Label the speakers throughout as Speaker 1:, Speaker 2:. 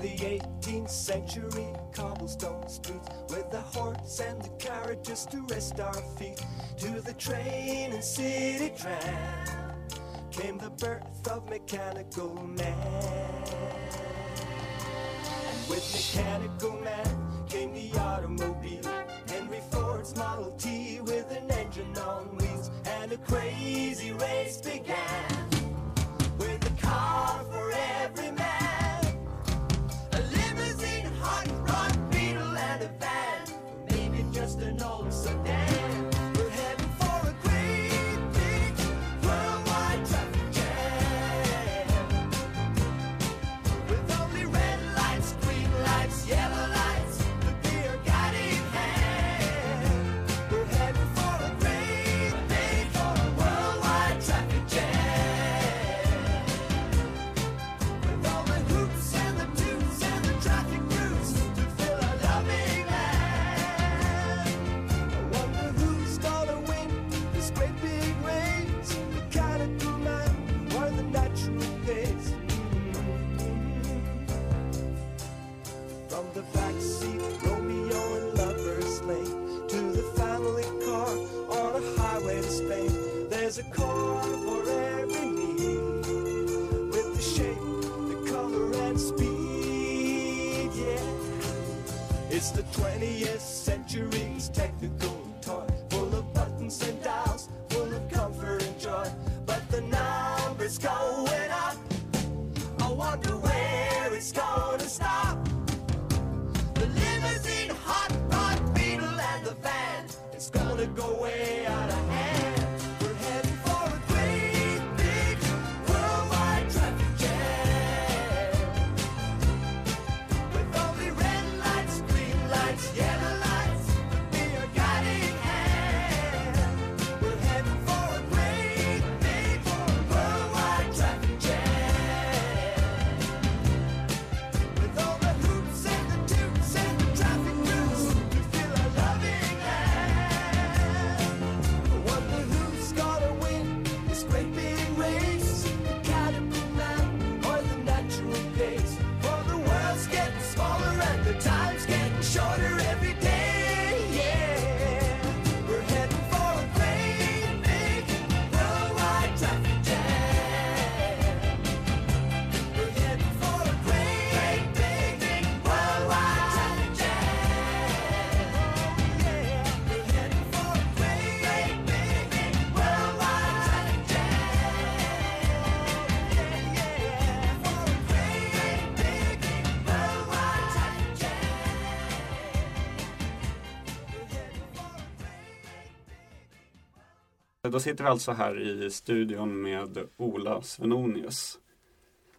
Speaker 1: the 18th century cobblestone streets with the horse and the carriages to rest our feet. To the train and city tram came the birth of mechanical man. And with mechanical man came the automobile. Henry ford's model t with an engine on wheels and a crazy race began 20th century's technical toy, full of buttons and dials, full of comfort and joy. But the numbers going up. I wonder where it's gonna stop. The limousine, hot rod, beetle, and the van. It's gonna go way
Speaker 2: Då sitter vi alltså här i studion med Ola Svenonius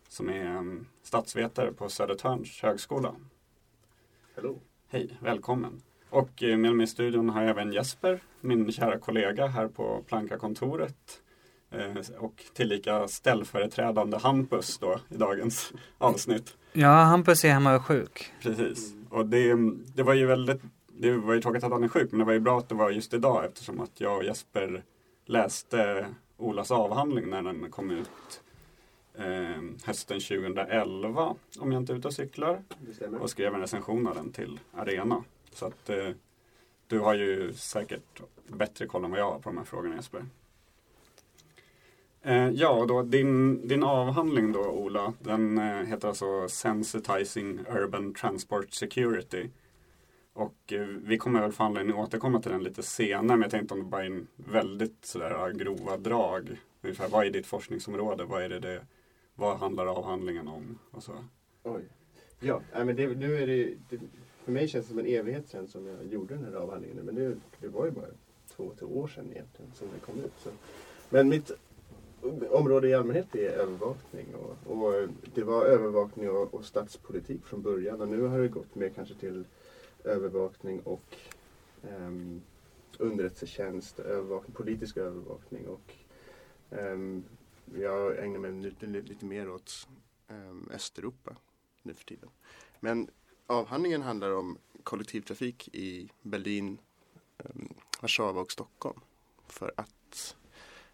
Speaker 2: som är en statsvetare på Södertörns högskola.
Speaker 3: Hallå.
Speaker 2: Hej, välkommen. Och eh, med mig i studion har jag även Jesper, min kära kollega här på Planka-kontoret. Eh, Och tillika ställföreträdande Hampus då i dagens avsnitt.
Speaker 4: Ja, Hampus är hemma och sjuk.
Speaker 2: Precis. Och det, det var ju väldigt, det var ju tråkigt att han är sjuk, men det var ju bra att det var just idag eftersom att jag och Jesper läste Olas avhandling när den kom ut eh, hösten 2011, om jag inte är ute och cyklar. Och skrev en recension av den till Arena. Så att eh, du har ju säkert bättre koll än vad jag har på de här frågorna Jesper. Eh, ja, och då din, din avhandling då Ola, den eh, heter alltså Sensitizing Urban Transport Security. Och eh, vi kommer väl få anledning att återkomma till den lite senare, men jag tänkte om det bara är en väldigt sådär grova drag. Ungefär, vad är ditt forskningsområde? Vad är det, det vad handlar avhandlingen om? Och så.
Speaker 3: Oj. Ja, men det, nu är det, det, för mig känns det som en evighet sedan som jag gjorde den här avhandlingen. Men det, det var ju bara två, tre år sedan egentligen som den kom ut. Så. Men mitt område i allmänhet är övervakning. Och, och eh, det var övervakning och, och statspolitik från början. Och nu har det gått mer kanske till övervakning och um, underrättelsetjänst, övervakning, politisk övervakning. Och um, jag ägnar mig lite, lite mer åt um, Östeuropa nu för tiden. Men avhandlingen handlar om kollektivtrafik i Berlin, um, Warszawa och Stockholm. För att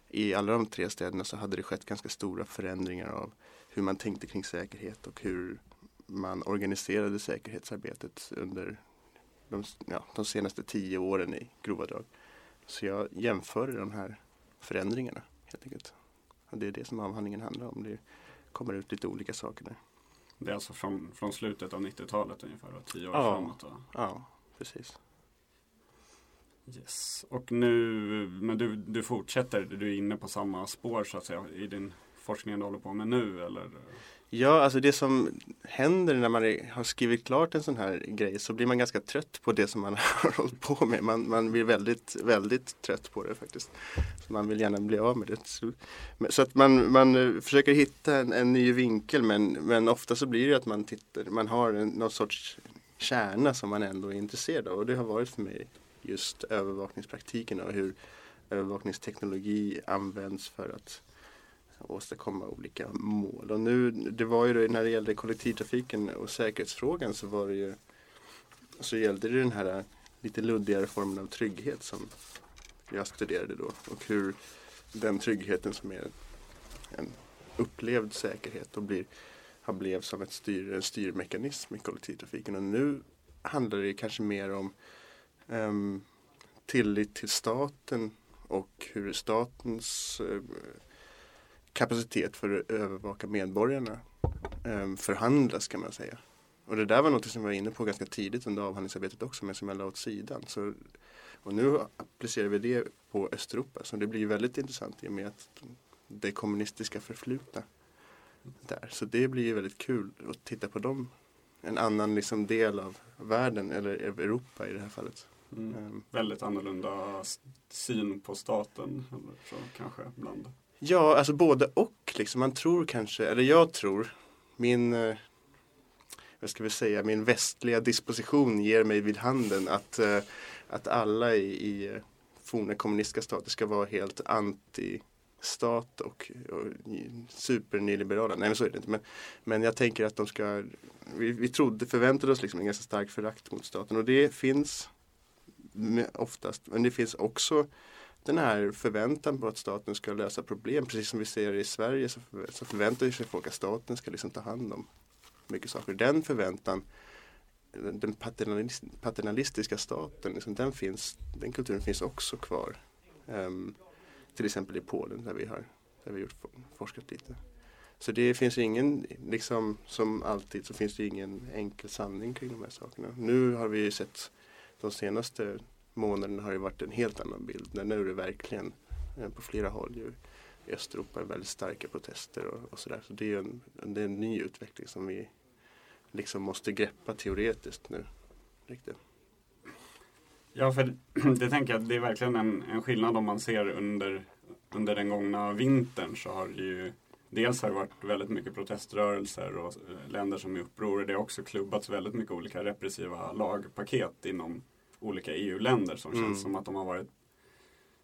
Speaker 3: i alla de tre städerna så hade det skett ganska stora förändringar av hur man tänkte kring säkerhet och hur
Speaker 5: man organiserade säkerhetsarbetet under de, ja, de senaste tio åren i grova drag. Så jag jämför de här förändringarna helt enkelt. Och det är det som avhandlingen handlar om. Det kommer ut lite olika saker där.
Speaker 2: Det är alltså från, från slutet av 90-talet ungefär, och tio år
Speaker 5: Ja.
Speaker 2: framåt. Va?
Speaker 5: Ja, precis.
Speaker 2: Yes. Och nu, men du, du fortsätter, du är inne på samma spår så att säga i din forskningen du håller på med nu eller?
Speaker 5: Ja, alltså det som händer när man har skrivit klart en sån här grej så blir man ganska trött på det som man har hållit på med. Man, man blir väldigt, väldigt trött på det faktiskt. Så man vill gärna bli av med det. Så, men- så att man, man eh, försöker hitta en, en ny vinkel men, men ofta så blir det att man tittar, man har en, någon sorts kärna som man ändå är intresserad av. Och det har varit för mig just övervakningspraktiken och hur övervakningsteknologi används för att åstadkomma olika mål. Och nu, det var ju när det gällde kollektivtrafiken och säkerhetsfrågan så var det ju så gällde det den här lite luddigare formen av trygghet som jag studerade då och hur den tryggheten som är en upplevd säkerhet och blir, har blev som ett styr, en styrmekanism i kollektivtrafiken. Och nu handlar det kanske mer om um, tillit till staten och hur statens uh, kapacitet för att övervaka medborgarna eh, förhandlas kan man säga. Och det där var något som jag var inne på ganska tidigt under avhandlingsarbetet också men som jag la åt sidan. Så, och nu applicerar vi det på Östeuropa så det blir väldigt intressant i och med att det kommunistiska förflutna där. Så det blir väldigt kul att titta på dem. En annan liksom del av världen eller Europa i det här fallet.
Speaker 2: Mm.
Speaker 5: Ehm,
Speaker 2: Väldigt annorlunda syn på staten eller så kanske ibland.
Speaker 5: Ja, alltså både och. Liksom. Man tror kanske, eller jag tror, min, eh, vad ska vi säga, min västliga disposition ger mig vid handen att, eh, att alla i, i eh, forna kommunistiska stater ska vara helt anti-stat och, och supernyliberala. Nej men så är det inte. Men, men jag tänker att de ska, vi, vi trodde, förväntade oss liksom en ganska stark förakt mot staten och det finns oftast, men det finns också den här förväntan på att staten ska lösa problem. Precis som vi ser i Sverige så, förvä- så förväntar sig folk att staten ska liksom ta hand om mycket saker. Den förväntan, den paternalist, paternalistiska staten, liksom, den, finns, den kulturen finns också kvar. Um, till exempel i Polen där vi har, där vi har gjort, forskat lite. Så det finns ingen, liksom som alltid så finns det ingen enkel sanning kring de här sakerna. Nu har vi ju sett de senaste månaderna har det varit en helt annan bild. Men nu är det verkligen eh, på flera håll ju, i Östeuropa väldigt starka protester och, och sådär. Så det är en, det är en ny utveckling som vi liksom måste greppa teoretiskt nu. Riktigt.
Speaker 2: Ja, för det tänker jag att det är verkligen en, en skillnad om man ser under, under den gångna vintern så har det ju Dels har det varit väldigt mycket proteströrelser och eh, länder som är i uppror. Det har också klubbats väldigt mycket olika repressiva lagpaket inom olika EU-länder som
Speaker 5: Mm.
Speaker 2: känns som att de har varit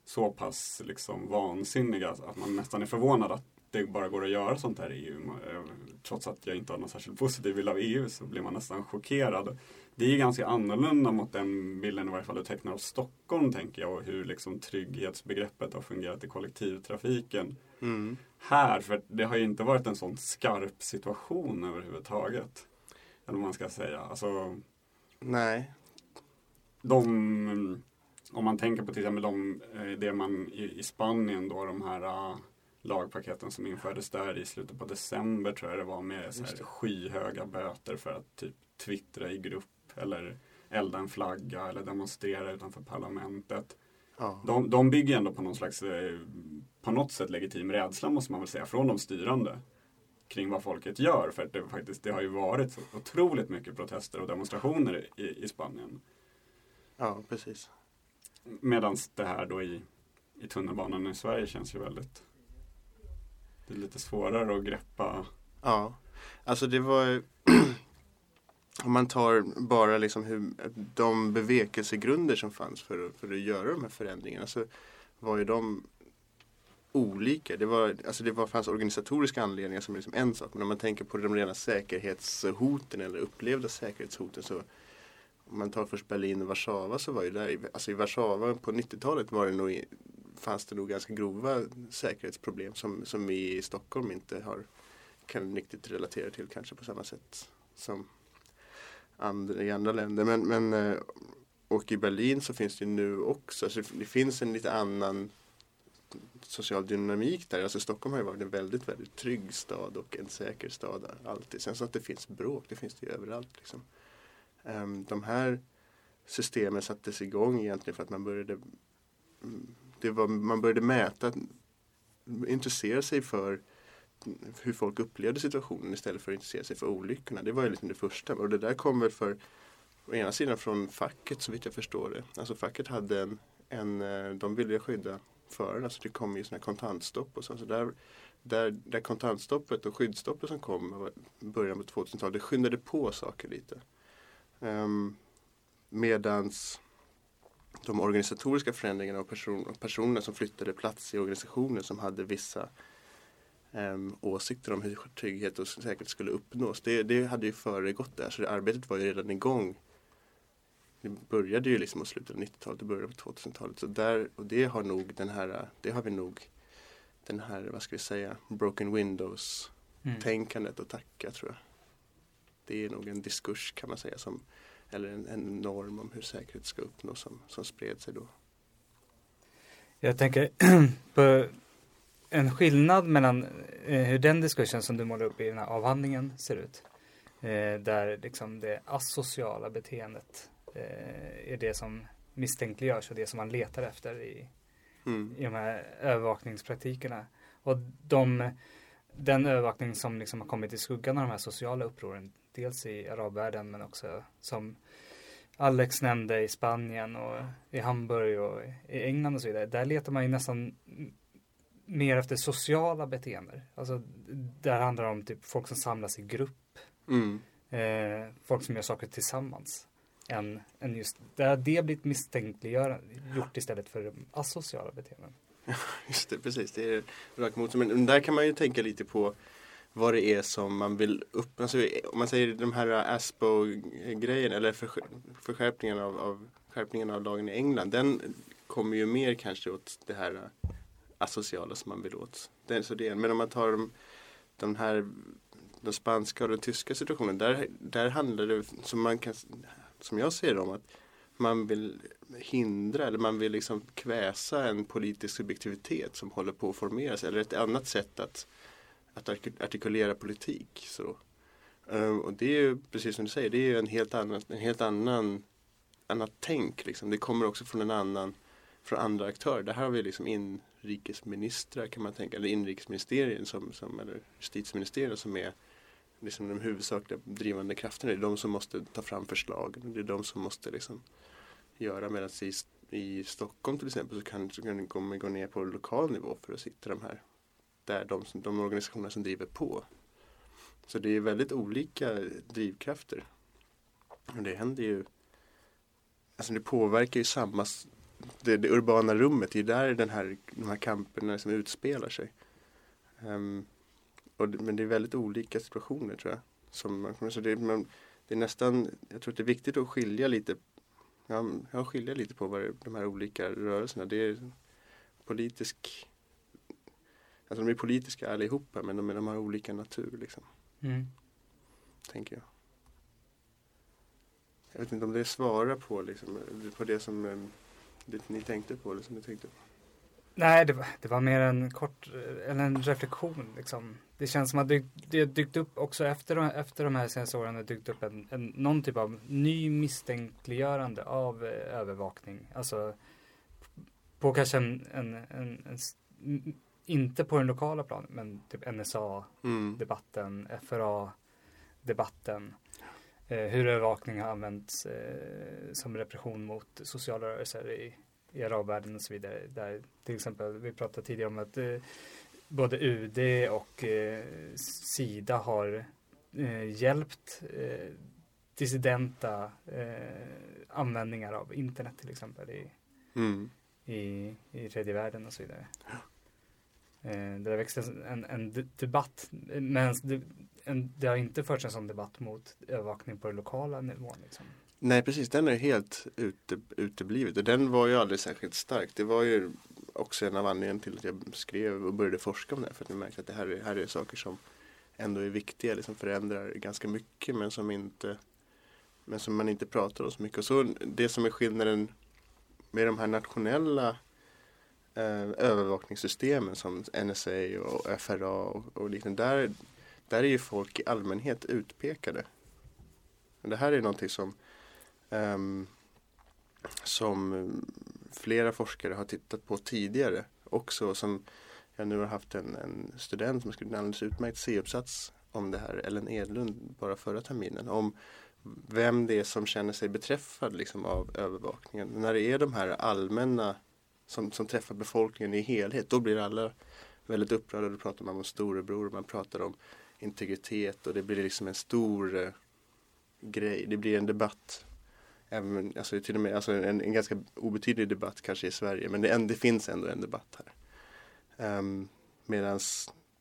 Speaker 2: så pass liksom vansinniga att man nästan är förvånad att det bara går att göra sånt här i EU. Eh, Trots att jag inte har någon särskilt positiv bild av EU så blir man nästan chockerad. Det är ju ganska annorlunda mot den bilden i varje fall du tecknar av Stockholm tänker jag och hur liksom trygghetsbegreppet har fungerat i kollektivtrafiken
Speaker 5: Mm. här.
Speaker 2: För det har ju inte varit en sån skarp situation överhuvudtaget. Eller vad man ska säga. Alltså,
Speaker 5: Nej.
Speaker 2: De, om man tänker på till exempel de, eh, det man i, i Spanien då, de här uh, lagpaketen som infördes där i slutet på december tror jag det var med så här, skyhöga böter för att typ twittra i grupp eller elda en flagga eller demonstrera utanför parlamentet.
Speaker 5: Ja.
Speaker 2: De, de bygger ändå på någon slags, eh, på något sätt legitim rädsla måste man väl säga, från de styrande kring vad folket gör. För att det, faktiskt, det har ju varit så otroligt mycket protester och demonstrationer i, i Spanien.
Speaker 5: Ja, precis.
Speaker 2: Medan det här då i, i tunnelbanan i Sverige känns ju väldigt Det är lite svårare att greppa
Speaker 5: Ja, alltså det var om man tar bara liksom hur, de bevekelsegrunder som fanns för, att- för att göra de här förändringarna så var ju de olika. Det, var, alltså det var, fanns organisatoriska anledningar som är liksom en sak. Men om man tänker på de rena säkerhetshoten eller upplevda säkerhetshoten så om man tar först Berlin och Warszawa så var ju där, alltså i Warszawa på 90-talet var det nog, fanns det nog ganska grova säkerhetsproblem som, som vi i Stockholm inte har kan riktigt relatera till kanske på samma sätt som andra, i andra länder. Men, men, eh, och i Berlin så finns det nu också, alltså det finns en lite annan social dynamik där. Alltså Stockholm har ju varit en väldigt, väldigt trygg stad och en säker stad alltid. Sen så att det finns bråk, det finns det ju överallt. Liksom. Ehm, de här systemen sattes igång egentligen för att man började det var, man började mäta, intressera sig för hur folk upplevde situationen istället för att intressera sig för olyckorna. Det var ju liksom det första. Och det där kommer för å ena sidan från facket så vitt jag förstår det. Alltså facket hade en, en eh, de ville skydda förarna så det kom ju sådana kontantstopp och så. så där, där, där kontantstoppet och skyddsstoppet som kom i början på 2000-talet, det skyndade på saker lite. Ehm, medans de organisatoriska förändringarna och person, personer som flyttade plats i organisationer som hade vissa um, åsikter om hur trygghet och säkerhet skulle uppnås. Det, det hade ju föregått där så det arbetet var ju redan igång. Det började ju liksom att slutet av 90-talet, det började på 2000-talet. Så där, och det har nog den här, det har vi nog den här, vad ska vi säga, broken windows mm. tänkandet att tacka tror jag. Det är nog en diskurs kan man säga som eller en, en norm om hur säkerhet ska uppnås som, som spred sig då.
Speaker 4: Jag tänker på en skillnad mellan eh, hur den diskursen som du målar upp i den här avhandlingen ser ut. Eh, där liksom det asociala beteendet eh, är det som misstänkliggörs och det som man letar efter i, mm. i de här övervakningspraktikerna. Och de, den övervakning som liksom har kommit i skuggan av de här sociala upproren, dels i arabvärlden men också som Alex nämnde i Spanien och i Hamburg och i England och så vidare. Där letar man ju nästan mer efter sociala beteenden. Alltså där handlar det om typ folk som samlas i grupp. Mm. Eh, folk som gör saker tillsammans. Än, än just, där har det blivit misstänkliggjort istället för asociala beteenden.
Speaker 5: Just det, precis. Det är rakt mot. Men där kan man ju tänka lite på vad det är som man vill upp... Alltså, om man säger de här ASPO-grejen eller för, förskärpningen av, av, skärpningen av lagen i England. Den kommer ju mer kanske åt det här asociala som man vill åt. Den, så det, men om man tar de, de här den spanska och den tyska situationen. Där, där handlar det som, man kan, som jag ser det om att man vill hindra eller man vill liksom kväsa en politisk subjektivitet som håller på att formeras. Eller ett annat sätt att att artikulera politik. Så. Eh, och det är ju precis som du säger, det är ju en helt annan, en helt annan annat tänk. Liksom. Det kommer också från en annan, från andra aktörer. Det här har vi liksom inrikesministrar kan man tänka, eller inrikesministerien som, som, eller justitieministeriet som är liksom de huvudsakliga drivande krafterna. Det är de som måste ta fram förslag. Det är de som måste liksom göra medan i, i Stockholm till exempel så kan, så kan det gå, gå ner på lokal nivå för att sitta de här där de, de organisationer som driver på. Så det är väldigt olika drivkrafter. Och det händer ju Alltså det påverkar ju samma det, det urbana rummet, det är där den här, de här kamperna som utspelar sig. Um, och, men det är väldigt olika situationer tror jag. Som man, så det, man, det är nästan, jag tror att det är viktigt att skilja lite ja, skilja lite på vad det, de här olika rörelserna. Det är politisk Alltså de är politiska allihopa men de, de har olika natur liksom. Mm. Tänker jag. Jag vet inte om det svarar på, liksom, på det som eh, det ni tänkte på eller som ni tänkte på.
Speaker 4: Nej, det var, det var mer en kort, eller en reflektion liksom. Det känns som att det, det dykt upp också efter, de, efter de här senaste åren det dykt upp en, en, någon typ av ny misstänkliggörande av eh, övervakning. Alltså på kanske en, en, en, en inte på den lokala planen, men typ NSA-debatten, mm. FRA-debatten. Eh, hur övervakning har använts eh, som repression mot sociala rörelser i, i arabvärlden och så vidare. Där till exempel, vi pratade tidigare om att eh, både UD och eh, Sida har eh, hjälpt eh, dissidenta användningar av internet till exempel i, mm. i, i tredje världen och så vidare. Eh, det har växt en, en debatt, men det, en, det har inte förts en sån debatt mot övervakning på den lokala nivån. Liksom.
Speaker 5: Nej precis, den är helt ute, uteblivit och den var ju aldrig särskilt stark. Det var ju också en av anledningarna till att jag skrev och började forska om det här för att jag märkte att det här är, här är saker som ändå är viktiga, liksom förändrar ganska mycket men som inte men som man inte pratar om så mycket. Och så det som är skillnaden med de här nationella eh, övervakningssystemen som NSA och FRA och, och liknande. Där, där är ju folk i allmänhet utpekade. Det här är någonting som um, som flera forskare har tittat på tidigare också. Som jag nu har haft en, en student som skrivit en alldeles utmärkt C-uppsats om det här, Ellen Edlund, bara förra terminen. Om vem det är som känner sig beträffad liksom, av övervakningen. När det är de här allmänna som, som träffar befolkningen i helhet, då blir alla väldigt upprörda. Då pratar man om storebror, man pratar om integritet och det blir liksom en stor eh, grej. Det blir en debatt. Även, alltså, till och med, alltså en, en ganska obetydlig debatt kanske i Sverige, men det, det finns ändå en debatt här. Ehm, um, Medan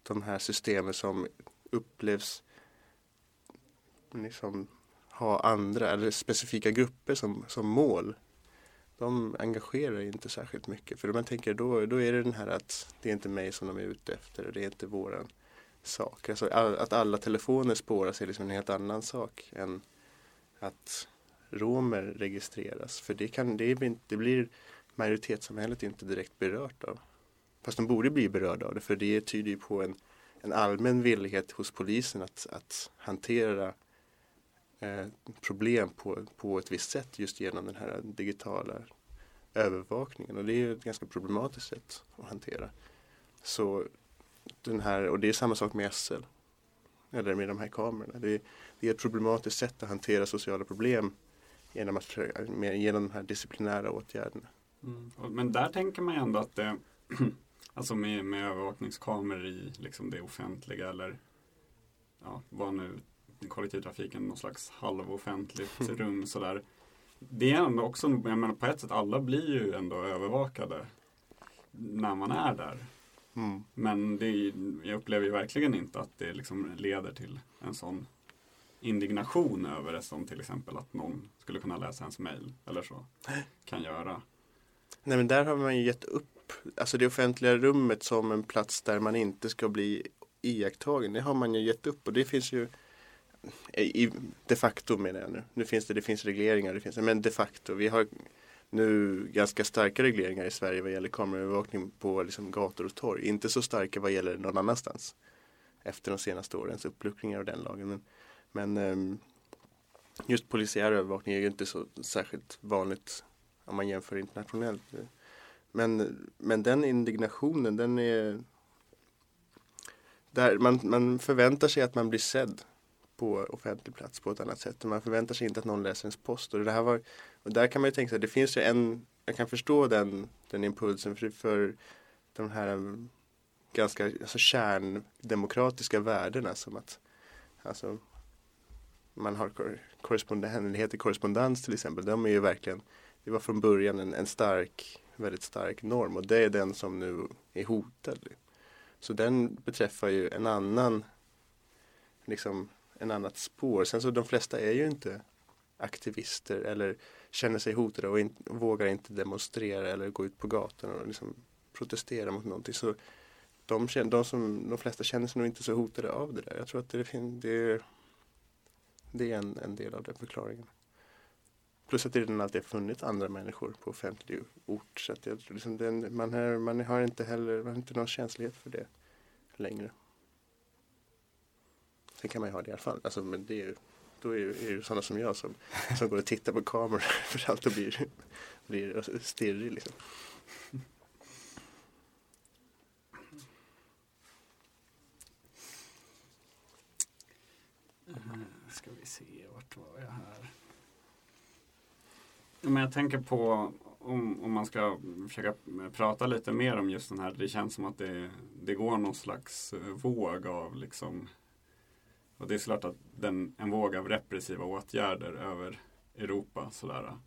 Speaker 5: de här systemen som upplevs liksom ha andra eller specifika grupper som, som mål. De engagerar inte särskilt mycket. För man tänker då, då är det den här att det är inte mig som de är ute efter. och Det är inte våran sak. Alltså, att alla telefoner spåras är liksom en helt annan sak än att romer registreras. För det, kan, det, är, det blir majoritetssamhället inte direkt berört av. Fast de borde bli berörda av det för det tyder ju på en, en allmän villighet hos polisen att, att hantera eh, problem på, på ett visst sätt just genom den här digitala övervakningen. Och det är ett ganska problematiskt sätt att hantera. Så den här, och det är samma sak med SL. Eller med de här kamerorna. Det är, det är ett problematiskt sätt att hantera sociala problem genom, att, genom de här disciplinära åtgärderna.
Speaker 2: Mm. Men där tänker man ju ändå att det, alltså med, med övervakningskameror i liksom det offentliga eller ja, vad nu kollektivtrafiken någon slags halvoffentligt rum sådär. Det är ändå också, jag menar på ett sätt, alla blir ju ändå övervakade när man är där. Mm. Men det, jag upplever ju verkligen inte att det liksom leder till en sån indignation över det som till exempel att någon skulle kunna läsa ens mail eller så kan göra.
Speaker 5: Nej men där har man ju gett upp alltså det offentliga rummet som en plats där man inte ska bli iakttagen. Det har man ju gett upp och det finns ju i, de facto menar jag nu. Nu finns det, det finns regleringar, det finns, men de facto. Vi har nu ganska starka regleringar i Sverige vad gäller kameraövervakning på liksom gator och torg. Inte så starka vad gäller någon annanstans. Efter de senaste årens uppluckringar av den lagen. Men, men ehm, just polisiär övervakning är ju inte så särskilt vanligt om man jämför internationellt. Men, men den indignationen den är där man, man förväntar sig att man blir sedd på offentlig plats på ett annat sätt. Man förväntar sig inte att någon läser ens post. Och, det här var, och där kan man ju tänka sig, det finns ju en, jag kan förstå den, den impulsen för, för de här mm, ganska alltså kärndemokratiska värdena som att alltså, man har korrespondens, korrespondens till exempel. De är ju verkligen, det var från början en, en stark, väldigt stark norm och det är den som nu är hotad. Så den beträffar ju en annan liksom en annat spår. Sen så de flesta är ju inte aktivister eller känner sig hotade och, in, och vågar inte demonstrera eller gå ut på gatan och liksom protestera mot någonting. Så de, de, som, de flesta känner sig nog inte så hotade av det där. Jag tror att det, det, det är en, en del av den förklaringen. Plus att det redan alltid har funnits andra människor på offentlig ort. Så att jag, liksom den, man, är, man har inte heller man har inte någon känslighet för det längre. Sen kan man ju ha det i alla fall. Alltså, men det är ju, då är det ju sådana som jag som, som går och tittar på kameror för allt och blir, blir alltså stirrig liksom.
Speaker 2: Mm, ska vi se, vart var jag här? Men jag tänker på om, om man ska försöka prata lite mer om just den här, det känns som att det, det går någon slags eh, våg av liksom och det är klart att den, en våg av repressiva åtgärder över Europa sådär.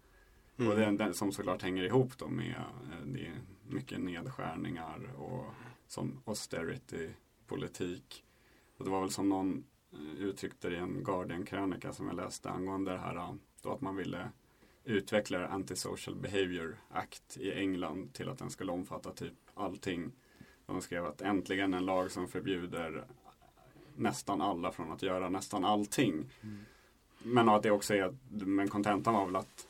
Speaker 2: Mm. Och den, den, som såklart hänger ihop då med eh, det är mycket nedskärningar och som austerity-politik. Och det var väl som någon eh, uttryckte det i en Guardian-krönika som jag läste angående det här då att man ville utveckla Antisocial Behavior Act i England till att den skulle omfatta typ allting. De skrev att äntligen en lag som förbjuder nästan alla från att göra nästan allting. Men att det också är, men kontentan var väl att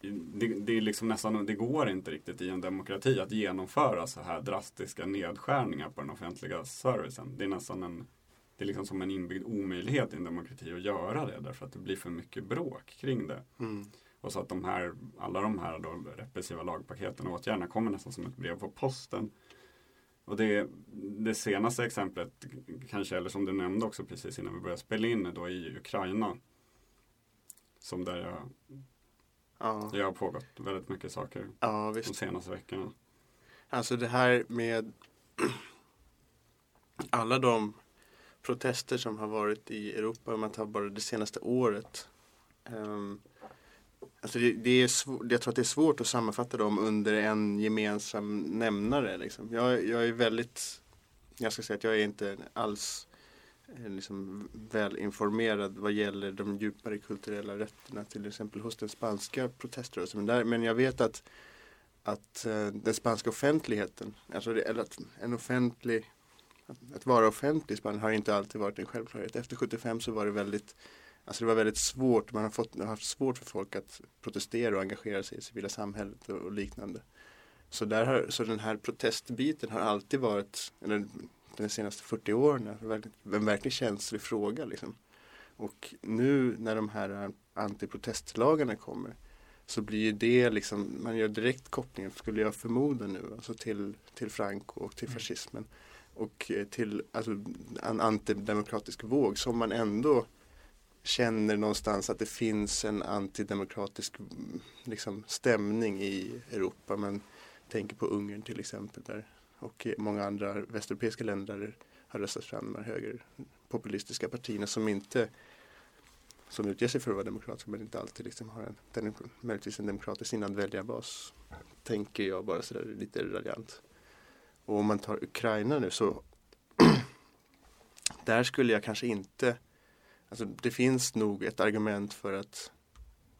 Speaker 2: det, det, är liksom nästan, det går inte riktigt i en demokrati att genomföra så här drastiska nedskärningar på den offentliga servicen. Det är nästan en, det är liksom som en inbyggd omöjlighet i en demokrati att göra det därför att det blir för mycket bråk kring det.
Speaker 5: Mm.
Speaker 2: Och så att de här, alla de här då repressiva lagpaketen och åtgärderna kommer nästan som ett brev på posten. Och det, det senaste exemplet kanske, eller som du nämnde också precis innan vi började spela in, då i Ukraina. Som där jag,
Speaker 5: Ja,
Speaker 2: det har pågått väldigt mycket saker
Speaker 5: ja
Speaker 2: de senaste veckorna.
Speaker 5: Alltså det här med alla de protester som har varit i Europa, om man tar bara det senaste året. Um, alltså det, det är svår, jag tror att det är svårt att sammanfatta dem under en gemensam nämnare. Liksom. Jag, jag är väldigt, jag ska säga att jag är inte alls eh, liksom välinformerad vad gäller de djupare kulturella rötterna till exempel hos den spanska proteströrelsen. Men, där, men jag vet att att eh, den spanska offentligheten, alltså det, eller att en offentlig, att vara offentlig i Spanien har inte alltid varit en självklarhet. Efter 75 så var det väldigt, alltså det var väldigt svårt, man har, fått, har haft svårt för folk att protestera och engagera sig i civila samhället och, och liknande. Så, där har, så den här protestbiten har alltid varit, eller de senaste 40 åren, en verkligt, en verkligt känslig fråga. Liksom. Och nu när de här antiprotestlagarna kommer så blir ju det liksom, man gör direkt kopplingen, skulle jag förmoda nu, alltså till, till Franco och till
Speaker 4: Mm.
Speaker 5: fascismen. Och eh, till alltså, en antidemokratisk våg som man ändå känner någonstans att det finns en antidemokratisk liksom, stämning i Europa. Man tänker på Ungern till exempel där och många andra västeuropeiska länder där har röstat fram de här högerpopulistiska partierna som inte som utger sig för att vara demokratiska men inte alltid liksom har en, den, möjligtvis en demokratisk innan väljarbas. Tänker jag bara sådär lite raljant. Och om man tar Ukraina nu så där skulle jag kanske inte Alltså det finns nog ett argument för att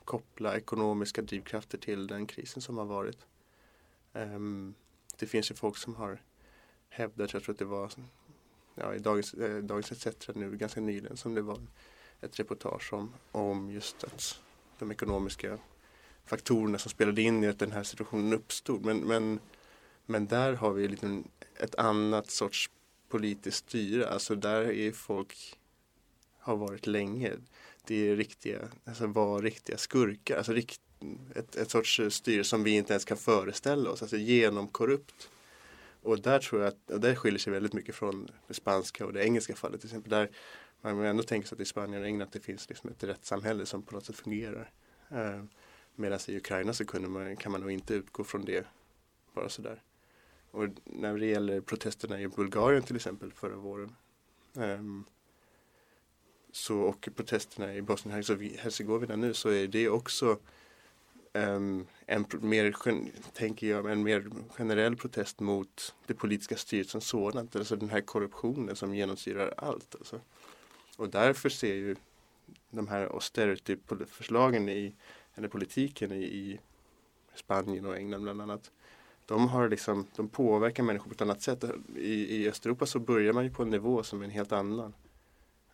Speaker 5: koppla ekonomiska drivkrafter till den krisen som har varit. Um, det finns ju folk som har hävdat, jag tror att det var ja, i Dagens, eh, Dagens ETC nu ganska nyligen som det var ett reportage om, om just att de ekonomiska faktorerna som spelade in i att den här situationen uppstod. Men, men, men där har vi liksom ett annat sorts politiskt styre. Alltså där är folk har varit länge. Det är riktiga, alltså var riktiga skurkar. Alltså rikt, ett, ett sorts styre som vi inte ens kan föreställa oss. Alltså genomkorrupt. Och där tror jag att, det skiljer sig väldigt mycket från det spanska och det engelska fallet till exempel. Där man ändå tänker sig att i Spanien och England att det finns liksom ett rättssamhälle som på något sätt fungerar. Eh, Medan i Ukraina så kunde man, kan man nog inte utgå från det bara sådär. Och när det gäller protesterna i Bulgarien till exempel förra våren ehm, så, och protesterna i Bosnien-Hercegovina nu så är det också um, en mer, tänker jag, en mer generell protest mot det politiska styret som sådant. Alltså den här korruptionen som genomsyrar allt. Alltså. Och därför ser ju de här austerity-förslagen i, eller politiken i, i Spanien och England bland annat. De, har liksom, de påverkar människor på ett annat sätt. I, I Östeuropa så börjar man ju på en nivå som är en helt annan.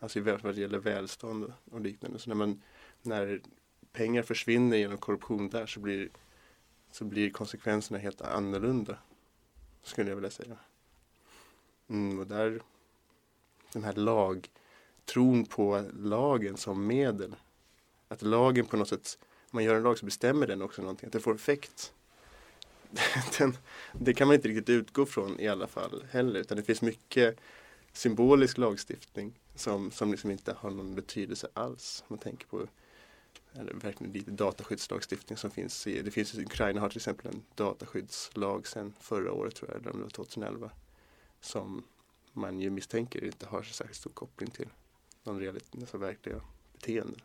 Speaker 5: Alltså vad det gäller välstånd och liknande. Så när, man, när pengar försvinner genom korruption där så blir, så blir konsekvenserna helt annorlunda. Skulle jag vilja säga. Mm, och där, den här lag, tron på lagen som medel. Att lagen på något sätt, om man gör en lag så bestämmer den också någonting, att det får effekt. Den, det kan man inte riktigt utgå från i alla fall heller, utan det finns mycket symbolisk lagstiftning som, som liksom inte har någon betydelse alls. Om man tänker på eller verkligen lite dataskyddslagstiftning som finns i, det finns i Ukraina har till exempel en dataskyddslag sedan förra året tror jag, eller om det var 2011. Som man ju misstänker inte har så särskilt stor koppling till någon realitet, alltså verkliga beteenden.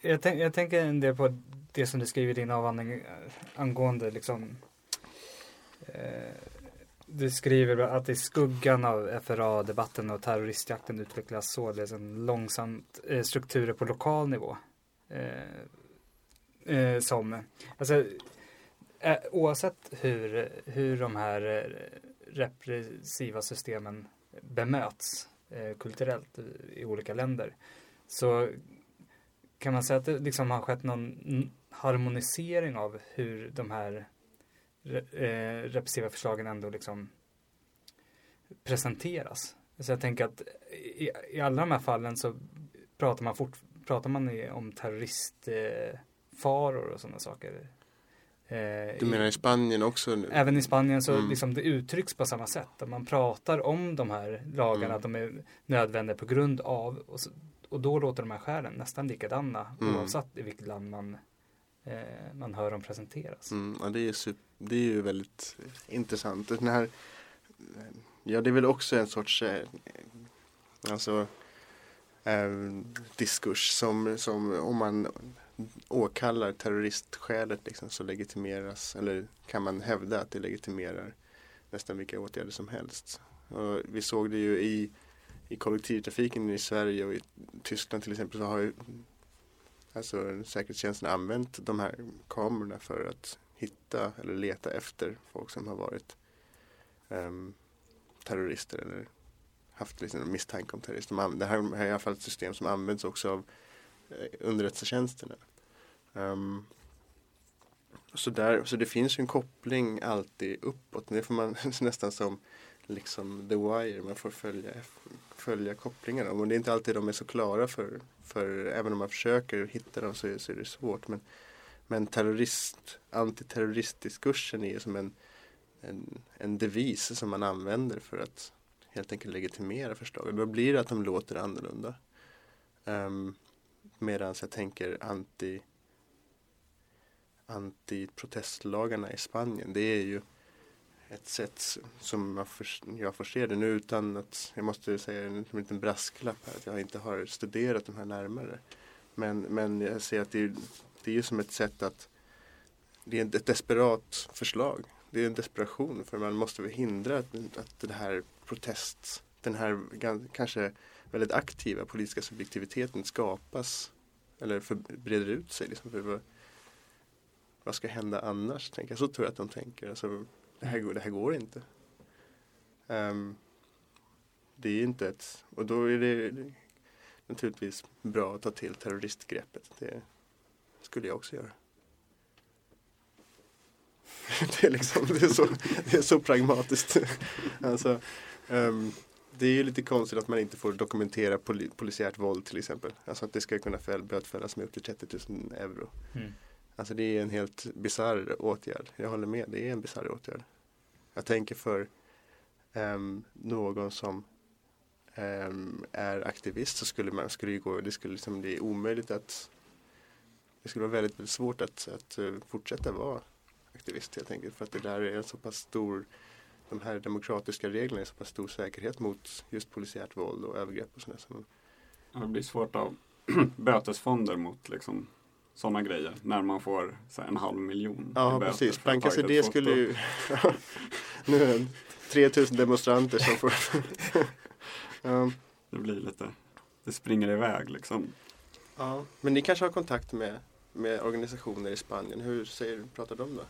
Speaker 4: Jag, tänk, jag tänker en del på det som du skriver i din avhandling eh, angående liksom eh, du skriver att i skuggan av FRA-debatten och terroristjakten utvecklas således en långsamt eh, strukturer på lokal nivå. Eh, eh, som, alltså, eh, oavsett hur, hur de här eh, repressiva systemen bemöts eh, kulturellt i, olika länder. Så kan man säga att det liksom har skett någon harmonisering av hur de här eh, repressiva förslagen ändå liksom presenteras. Så jag tänker att i, i alla de här fallen så pratar man, fort, pratar man om terroristfaror eh, och sådana saker. Eh,
Speaker 5: Du menar i Spanien också nu?
Speaker 4: Även i Spanien så
Speaker 5: Mm.
Speaker 4: liksom det uttrycks på samma sätt. Att man pratar om de här lagarna,
Speaker 5: Mm.
Speaker 4: att de är nödvändiga på grund av. Och, så, och då låter de här skälen nästan likadana
Speaker 5: Mm.
Speaker 4: oavsett i vilket land man, eh, man hör dem presenteras.
Speaker 5: Mm, ja, det, är super, det är ju väldigt eh, intressant. Den här, eh, ja, det är väl också en sorts eh, alltså, eh, diskurs som, som om man åkallar terroristskälet liksom, så legitimeras eller kan man hävda att det legitimerar nästan vilka åtgärder som helst. Och vi såg det ju i, i kollektivtrafiken i Sverige och i Tyskland till exempel så har ju alltså säkerhetstjänsten har använt de här kamerorna för att hitta eller leta efter folk som har varit um, terrorister eller haft liksom misstanke om terrorism. De Det här är i alla fall ett system som används också av eh, underrättelsetjänsterna. Um, så, där, så det finns ju en koppling alltid uppåt. Det får man nästan som liksom The Wire, man får följa, följa kopplingarna. Och det är inte alltid de är så klara för, för även om man försöker hitta dem så är, så är det svårt. Men, men terrorist, antiterroristdiskursen är ju som en, en, en devis som man använder för att helt enkelt legitimera förslagen. Då blir det att de låter annorlunda. Um, Medan jag tänker anti antiprotestlagarna i Spanien. Det är ju ett sätt som jag får, jag får se det nu utan att jag måste säga en, en liten brasklapp här att jag inte har studerat de här närmare. Men, men jag ser att det är, det är ju som ett sätt att det är ett desperat förslag. Det är en desperation för man måste hindra att, att den här protest, den här kanske väldigt aktiva politiska subjektiviteten skapas eller för, breder ut sig. Liksom, för vad, vad ska hända annars? Tänker jag. Så tror jag att de tänker. Alltså, det, här, går- det här går inte. Um, det är inte ett, och då är det naturligtvis bra att ta till terroristgreppet. Det skulle jag också göra. det, är liksom, det, är så, det är så pragmatiskt. alltså, um, det är ju lite konstigt att man inte får dokumentera poli, polisiärt våld till exempel. Alltså att det ska kunna bötfällas med upp till 30 000 euro.
Speaker 4: Mm.
Speaker 5: Alltså det är en helt bisarr åtgärd. Jag håller med, det är en bisarr åtgärd. Jag tänker för um, någon som um, är aktivist så skulle man skulle gå, det skulle liksom bli omöjligt att det skulle vara väldigt, väldigt svårt att, att eh, fortsätta vara aktivist helt enkelt. För att det där är en så pass stor, de här demokratiska reglerna är så pass stor säkerhet mot just polisiärt våld och övergrepp och sådär.
Speaker 2: Det blir svårt av bötesfonder mot liksom sådana grejer. När man får här, en halv miljon
Speaker 5: Ja, precis. Banka
Speaker 2: tagit
Speaker 5: det skulle ju... nu är det 3000 demonstranter som får... ja.
Speaker 2: Det blir lite, det springer iväg liksom.
Speaker 5: ja. Men ni kanske har kontakt med, med organisationer i Spanien. Hur säger, pratar de då?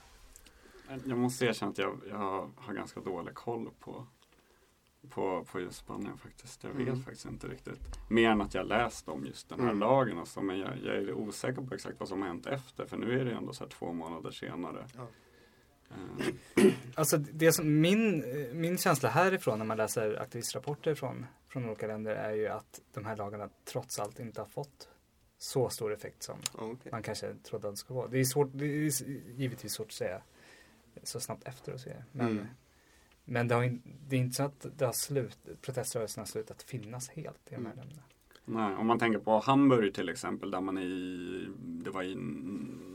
Speaker 2: Jag måste erkänna att jag, jag har ganska dålig koll på, på, på just Spanien faktiskt. Jag vet
Speaker 5: Mm.
Speaker 2: faktiskt inte riktigt. Mer än att jag läst om just den här
Speaker 5: Mm.
Speaker 2: lagen och så, men jag, jag är osäker på exakt vad som har hänt efter. För nu är det ändå så två månader senare.
Speaker 5: Ja.
Speaker 2: Eh,
Speaker 4: Alltså det som min, min känsla härifrån när man läser aktivistrapporter från, från olika länder är ju att de här lagarna trots allt inte har fått så stor effekt som
Speaker 5: Okej.
Speaker 4: man kanske trodde att det skulle vara. Det är, svårt, det är givetvis svårt att säga så snabbt efter och se. Men,
Speaker 5: Mm.
Speaker 4: Men det, har, det är inte så att det har slut, proteströrelsen har slutat finnas helt i de här länderna.
Speaker 2: Nej, om man tänker på Hamburg till exempel där man i, det var i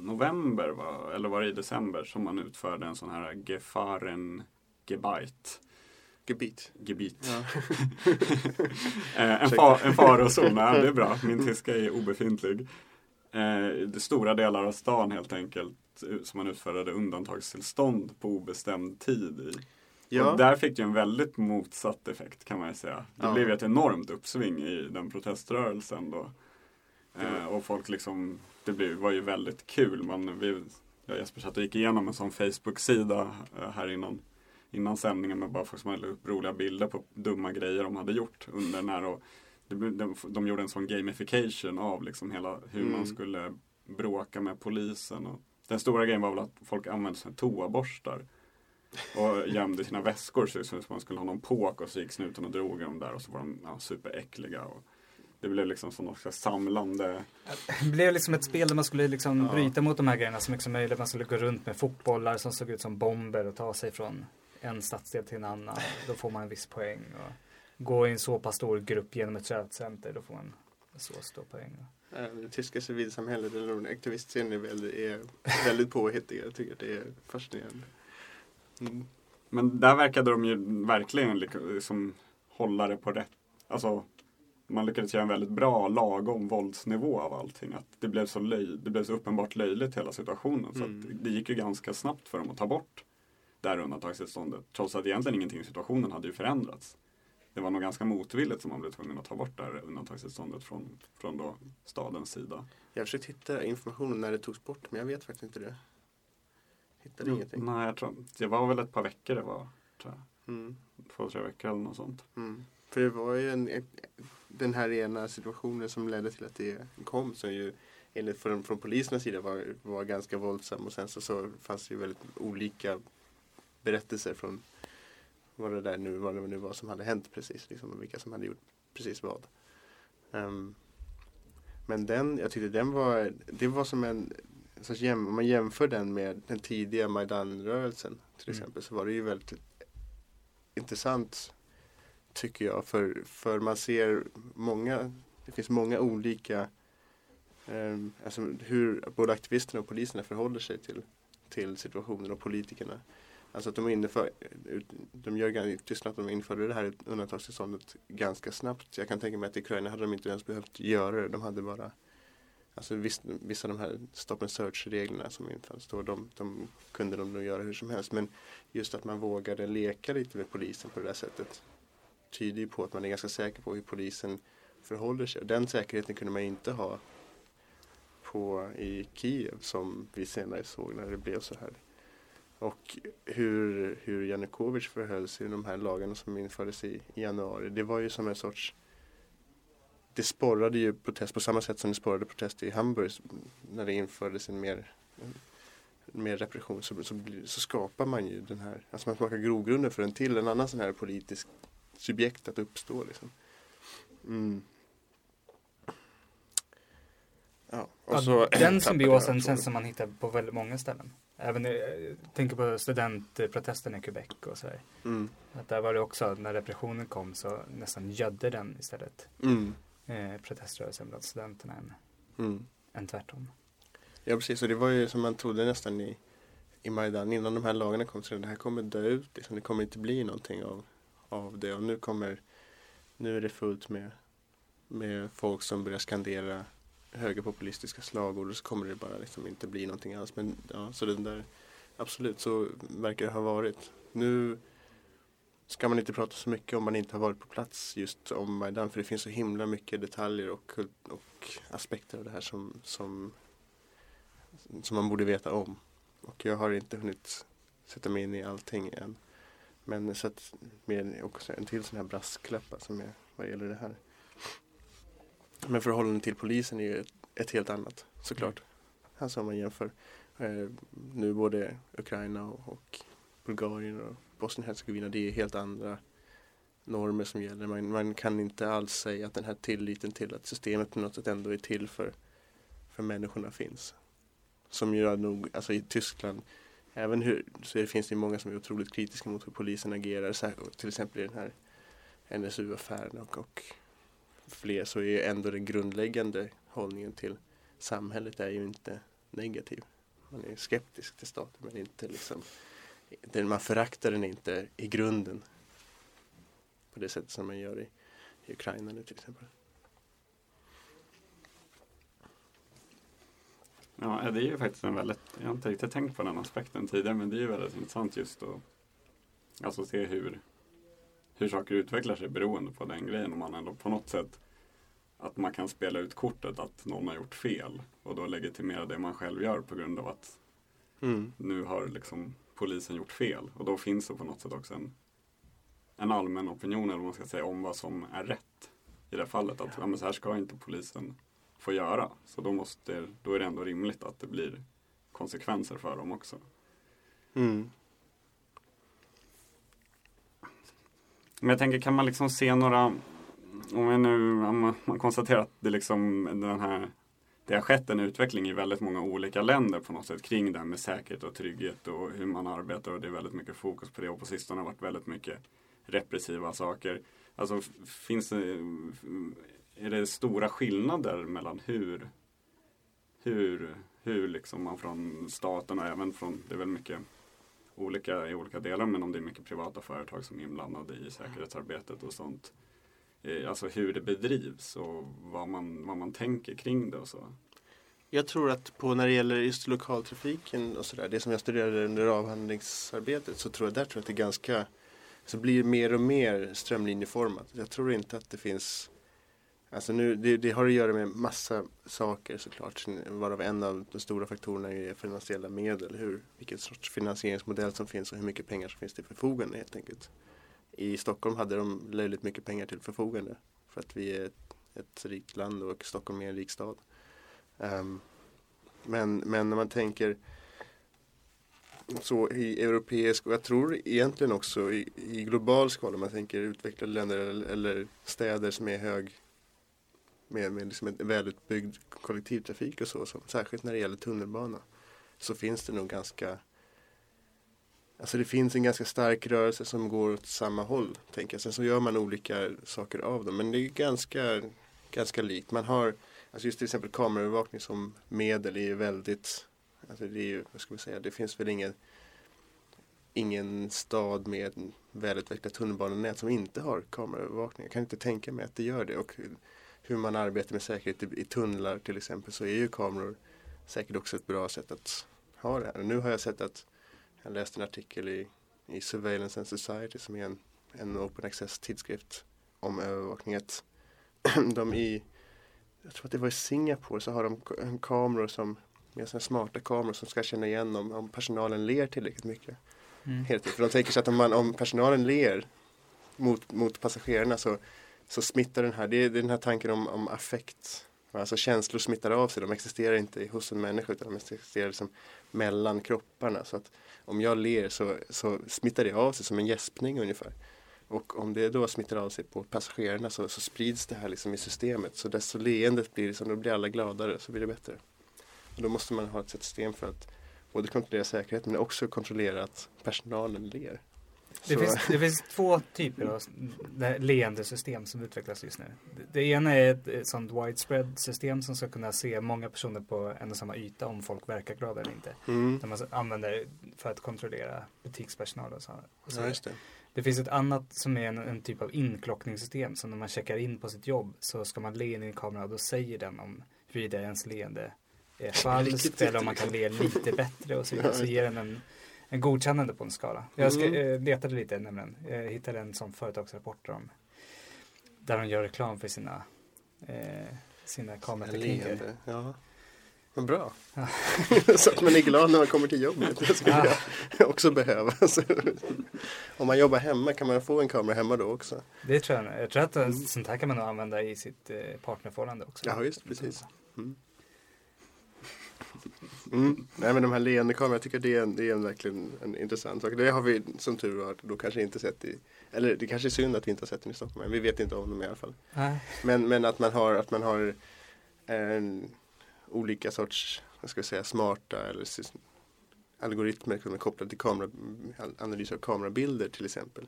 Speaker 2: november va? eller var det i december som man utförde en sån här Gefahren Gebeit.
Speaker 5: Gebit.
Speaker 2: Gebit.
Speaker 5: Ja.
Speaker 2: Eh, en, fa, en farozon, nej, det är bra. Min tyska är obefintlig. Eh, det stora delar av stan helt enkelt eh, som man utfärdade undantagstillstånd på obestämd tid i.
Speaker 5: Ja.
Speaker 2: Och där fick det en väldigt motsatt effekt kan man ju säga. Det
Speaker 5: Ja.
Speaker 2: blev ett enormt uppsving i den proteströrelsen då. Eh, och folk liksom, det blev, var ju väldigt kul. Man, vi, jag och Jesper satt och gick igenom en sån Facebook-sida eh, här innan, innan sändningen med bara folk som hade roliga bilder på dumma grejer de hade gjort under den här. Och det, de, de gjorde en sån gamification av liksom hela hur
Speaker 5: Mm.
Speaker 2: man skulle bråka med polisen. Och den stora grejen var väl att folk använde här toaborstar. Och gömde sina väskor så det såg ut som att man skulle ha någon påk och så gick snuten och drog i dem där och så var de ja, superäckliga. Och det blev liksom som något samlande
Speaker 4: Det blev liksom ett spel där man skulle liksom
Speaker 2: Ja.
Speaker 4: bryta mot de här grejerna så mycket som möjligt. Man skulle gå runt med fotbollar som såg ut som bomber och ta sig från en stadsdel till en annan. Då får man en viss poäng. Och gå i en så pass stor grupp genom ett köpcenter, då får man så stor poäng.
Speaker 5: Eh, Det tyska civilsamhället eller aktivistscenen är väldigt, är väldigt påhittiga. Jag tycker att det är fascinerande. Mm.
Speaker 2: Men där verkade de ju verkligen liksom hålla det på rätt. Alltså, man lyckades göra en väldigt bra lagom våldsnivå av allting. Att det, blev så löj, det blev så uppenbart löjligt hela situationen. Så
Speaker 5: Mm.
Speaker 2: det gick ju ganska snabbt för dem att ta bort det här undantagstillståndet. Trots att egentligen ingenting i situationen hade ju förändrats. Det var nog ganska motvilligt som man blev tvungen att ta bort det här undantagstillståndet från, från då stadens sida.
Speaker 5: Jag har försökt hitta information när det togs bort men jag vet faktiskt inte det. Hittade ingenting.
Speaker 2: Nej, jag tror Det var väl ett par veckor det var. Tror jag.
Speaker 5: Mm.
Speaker 2: Två, tre veckor eller något sånt.
Speaker 5: Mm. För det var ju en, den här ena situationen som ledde till att det kom som ju enligt från, från polisernas sida var, var ganska våldsam och sen så, så fanns det ju väldigt olika berättelser från vad det där nu, vad det nu var som hade hänt precis liksom, och vilka som hade gjort precis vad. Ehm, men den, jag tyckte den var, det var som en, sorts jäm, om man jämför den med den tidiga Majdan-rörelsen till
Speaker 4: Mm.
Speaker 5: exempel så var det ju väldigt intressant tycker jag. För, för man ser många, det finns många olika, eh, alltså hur både aktivisterna och poliserna förhåller sig till, till situationen och politikerna. Alltså att de, inför, de gör Tyskland att de införde det här undantagstillståndet ganska snabbt. Jag kan tänka mig att i Ukraina hade de inte ens behövt göra det. De hade bara Alltså viss, vissa av de här stop and search-reglerna som infördes då, de, de kunde de nog göra hur som helst. Men just att man vågade leka lite med polisen på det där sättet tyder ju på att man är ganska säker på hur polisen förhåller sig. Och den säkerheten kunde man inte ha på, i Kiev som vi senare såg när det blev så här. Och hur, hur Janukovic förhöll sig i de här lagarna som infördes i, i januari. Det var ju som en sorts det sporrade ju protest på samma sätt som det sporrade protest i Hamburg när det infördes en mer, mer repression så, så, så skapar man ju den här, alltså man skapar grogrunden för en till, en annan sån här politisk subjekt att uppstå liksom. Mm. Ja, och
Speaker 4: Ja,
Speaker 5: så
Speaker 4: den
Speaker 5: tappade
Speaker 4: symbiosen
Speaker 5: jag
Speaker 4: känns som man hittar på väldigt många ställen. Även eh, tänker på studentprotesterna i Quebec och så här.
Speaker 5: Mm.
Speaker 4: Att där var det också, när repressionen kom så nästan gödde den istället
Speaker 5: Mm.
Speaker 4: Eh, proteströrelsen bland studenterna än,
Speaker 5: Mm.
Speaker 4: än tvärtom.
Speaker 5: Ja precis, och det var ju som man trodde nästan i, i Majdan innan de här lagarna kom. Så det här kommer dö ut, liksom. det kommer inte bli någonting av, av det. Och nu kommer, nu är det fullt med, med folk som börjar skandera högerpopulistiska slagord och så kommer det bara liksom inte bli någonting alls. Men ja, så den där, absolut så verkar det ha varit. Nu ska man inte prata så mycket om man inte har varit på plats just om Majdan för det finns så himla mycket detaljer och, och aspekter av det här som, som som man borde veta om. Och jag har inte hunnit sätta mig in i allting än. Men så att med också en till sån här brasklapp alltså som är vad gäller det här. Men förhållandet till polisen är ju ett, ett helt annat såklart. Alltså om man jämför eh, nu både Ukraina och, och Bulgarien och Bosnien-Hercegovina. Det är helt andra normer som gäller. Man, man kan inte alls säga att den här tilliten till att systemet på något sätt ändå är till för, för människorna finns. Som gör nog, alltså i Tyskland, även hur, så det finns det många som är otroligt kritiska mot hur polisen agerar. Särskilt, till exempel i den här NSU-affären och, och fler så är ändå den grundläggande hållningen till samhället är ju inte negativ. Man är skeptisk till staten men inte liksom den, man föraktar den inte i grunden på det sättet som man gör i, i Ukraina nu till exempel.
Speaker 2: Ja, det är ju faktiskt en väldigt, jag har inte riktigt tänkt på den aspekten tidigare, men det är ju väldigt intressant just att alltså se hur, hur saker utvecklar sig beroende på den grejen. Om man ändå på något sätt att man kan spela ut kortet att någon har gjort fel och då legitimera det man själv gör på grund av att
Speaker 5: Mm.
Speaker 2: nu har liksom polisen gjort fel. Och då finns det på något sätt också en, en allmän opinion eller vad man ska säga om vad som är rätt i det fallet. Att ja. men så här ska inte polisen få göra. Så då, måste, då är det ändå rimligt att det blir konsekvenser för dem också.
Speaker 5: Mm.
Speaker 2: Men jag tänker, kan man liksom se några, om vi nu om man konstaterar att det liksom den här det har skett en utveckling i väldigt många olika länder på något sätt kring det här med säkerhet och trygghet och hur man arbetar och det är väldigt mycket fokus på det och på sistone har varit väldigt mycket repressiva saker. Alltså finns det, är det stora skillnader mellan hur, hur, hur liksom man från staten och även från, det är väl mycket olika i olika delar men om det är mycket privata företag som är inblandade i säkerhetsarbetet och sånt. Eh, alltså hur det bedrivs och vad man, vad man tänker kring det och så.
Speaker 5: Jag tror att på när det gäller just lokaltrafiken och sådär, det som jag studerade under avhandlingsarbetet så tror jag där tror jag att det är ganska, så blir mer och mer strömlinjeformat. Jag tror inte att det finns Alltså nu, det, det, har att göra med massa saker såklart. Varav en av de stora faktorerna är finansiella medel. Hur, vilken sorts finansieringsmodell som finns och hur mycket pengar som finns till förfogande helt enkelt. I Stockholm hade de löjligt mycket pengar till förfogande. För att vi är ett, ett rikt land och Stockholm är en rik stad. Um, men, men när man tänker så i europeisk och jag tror egentligen också i, i global skala om man tänker utvecklade länder eller, eller städer som är hög med, med liksom en välutbyggd kollektivtrafik och så, så, särskilt när det gäller tunnelbana, så finns det nog ganska Alltså det finns en ganska stark rörelse som går åt samma håll. Tänker jag. Sen så gör man olika saker av dem. Men det är ganska, ganska likt. Man har, alltså just till exempel kameraövervakning som medel är ju väldigt, alltså det är ju, vad ska man säga, det finns väl ingen, ingen stad med välutvecklat tunnelbanenät som inte har kameraövervakning. Jag kan inte tänka mig att det gör det. Och hur man arbetar med säkerhet i, i tunnlar till exempel så är ju kameror säkert också ett bra sätt att ha det här. Och nu har jag sett att jag läste en artikel i, i Surveillance and Society som är en, en open access tidskrift om övervakning. De i, jag tror att det var i Singapore, så har de kameror som med sådana smarta kameror som ska känna igen om, om personalen ler tillräckligt mycket. Mm. Helt För de tänker sig att om, man, om personalen ler mot, mot passagerarna så så smittar den här, det är den här tanken om, om affekt. Alltså känslor smittar av sig, de existerar inte hos en människa utan de existerar liksom mellan kropparna. Så att om jag ler så, så smittar det av sig som en gäspning ungefär. Och om det då smittar av sig på passagerarna så, så sprids det här liksom i systemet. Så desto leendet blir, liksom, då blir alla gladare så blir det bättre. Och då måste man ha ett system för att både kontrollera säkerheten men också kontrollera att personalen ler.
Speaker 4: Det finns, det finns, två typer av leende system som utvecklas just nu. Det, ena är ett, ett sånt widespread system som ska kunna se många personer på en och samma yta om folk verkar glada eller inte. Mm. Där man använder för att kontrollera butikspersonal och så. Och så
Speaker 5: ja, det.
Speaker 4: det. finns ett annat som är en, en, typ av inklockningssystem. Så när man checkar in på sitt jobb så ska man le in i en kamera och då säger den om huruvida ens leende är falskt eller om man kan le lite bättre och så vidare. Så ger den en en godkännande på en skala. Jag ska, mm. eh, letade lite nämligen. Jag hittade en sån företagsrapport om där de gör reklam för sina, eh, sina kameratekniker.
Speaker 5: Ja. Vad bra. Ja. så att man är glad när man kommer till jobbet. Det skulle ja. jag också behöva. om man jobbar hemma, kan man få en kamera hemma då också?
Speaker 4: Det tror jag. Jag tror att mm. sånt här kan man nog använda i sitt eh, partnerförhållande också.
Speaker 5: Ja, just precis. Mm. Mm. Nej men de här leendekamerorna, jag tycker det är, en, det är en verkligen en intressant sak. Det har vi som tur var då kanske inte sett i, eller det kanske är synd att vi inte har sett den i Stockholm, men vi vet inte om dem i alla fall. Nej. Men, men att man har, att man har en, olika sorts, vad ska jag säga, smarta eller algoritmer som är kopplade till kamera, analys av kamerabilder till exempel.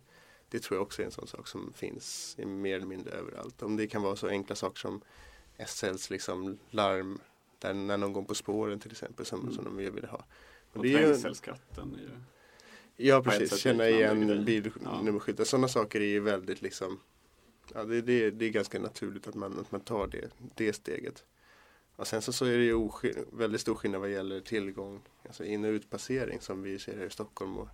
Speaker 5: Det tror jag också är en sån sak som finns mer eller mindre överallt. Om det kan vara så enkla saker som SLs liksom larm där när någon går på spåren till exempel som, mm. som de ville ha.
Speaker 2: Och, och trängselskatten är ju
Speaker 5: Ja precis, känna igen bilnummerskyltar. Ja. Sådana saker är ju väldigt liksom Ja det, det, det är ganska naturligt att man, att man tar det, det steget. Och sen så, så är det ju väldigt stor skillnad vad gäller tillgång, alltså in och utpassering som vi ser här i Stockholm och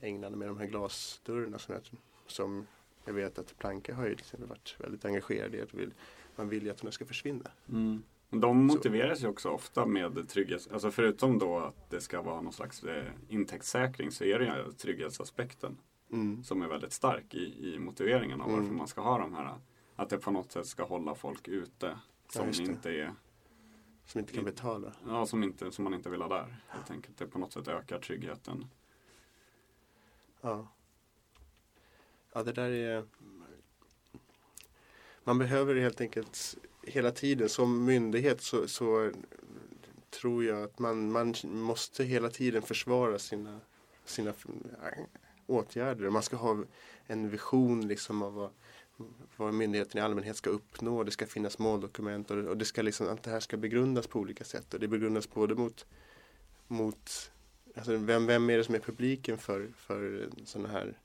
Speaker 5: England med de här glasdörrarna som jag, som jag vet att Planka har ju liksom varit väldigt engagerad i. Att vill, man vill ju att de ska försvinna. Mm.
Speaker 2: De motiveras ju också ofta med trygghet, alltså förutom då att det ska vara någon slags eh, intäktssäkring så är det ju trygghetsaspekten
Speaker 5: Mm.
Speaker 2: som är väldigt stark i, i motiveringen av varför
Speaker 5: Mm.
Speaker 2: man ska ha de här. Att det på något sätt ska hålla folk ute som
Speaker 5: det.
Speaker 2: inte är,
Speaker 5: Som inte kan betala.
Speaker 2: ja som inte, som man inte vill ha där. Helt enkelt. Det på något sätt ökar tryggheten.
Speaker 5: Ja. Ja, det där är... Man behöver helt enkelt hela tiden som myndighet så, så tror jag att man, man måste hela tiden försvara sina, sina åtgärder. Man ska ha en vision liksom av vad, vad myndigheten i allmänhet ska uppnå. Det ska finnas måldokument och, och det ska liksom, allt det här ska begrundas på olika sätt. Och det begrundas både mot, mot alltså vem, vem är det som är publiken för, för sådana här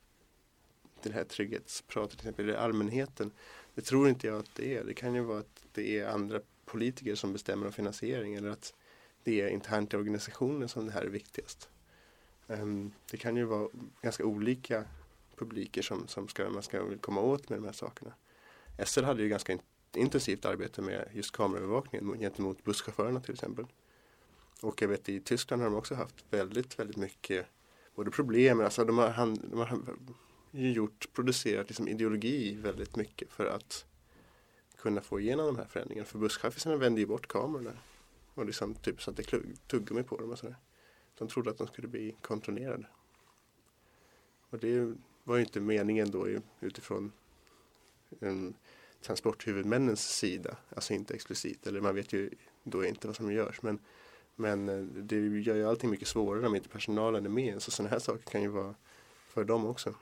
Speaker 5: det här trygghetspratet till exempel, allmänheten? Det tror inte jag att det är. Det kan ju vara att det är andra politiker som bestämmer om finansiering eller att det är internt i organisationen som det här är viktigast. Ehm, det kan ju vara ganska olika publiker som, som ska, man ska komma åt med de här sakerna. SL hade ju ganska in, intensivt arbete med just kameraövervakningen gentemot busschaufförerna till exempel. Och jag vet i Tyskland har de också haft väldigt, väldigt mycket både problem, alltså de har, han, de har ju gjort, producerat liksom ideologi väldigt mycket för att kunna få igenom de här förändringarna. För busschaffisarna vände ju bort kamerorna och liksom typ satte tuggummi på dem och sådär. De trodde att de skulle bli kontrollerade. Och det var ju inte meningen då utifrån en transporthuvudmännens sida, alltså inte explicit, eller man vet ju då inte vad som görs. Men, men eh, det gör ju allting mycket svårare om inte personalen är med. Så sådana här saker kan ju vara för dem också.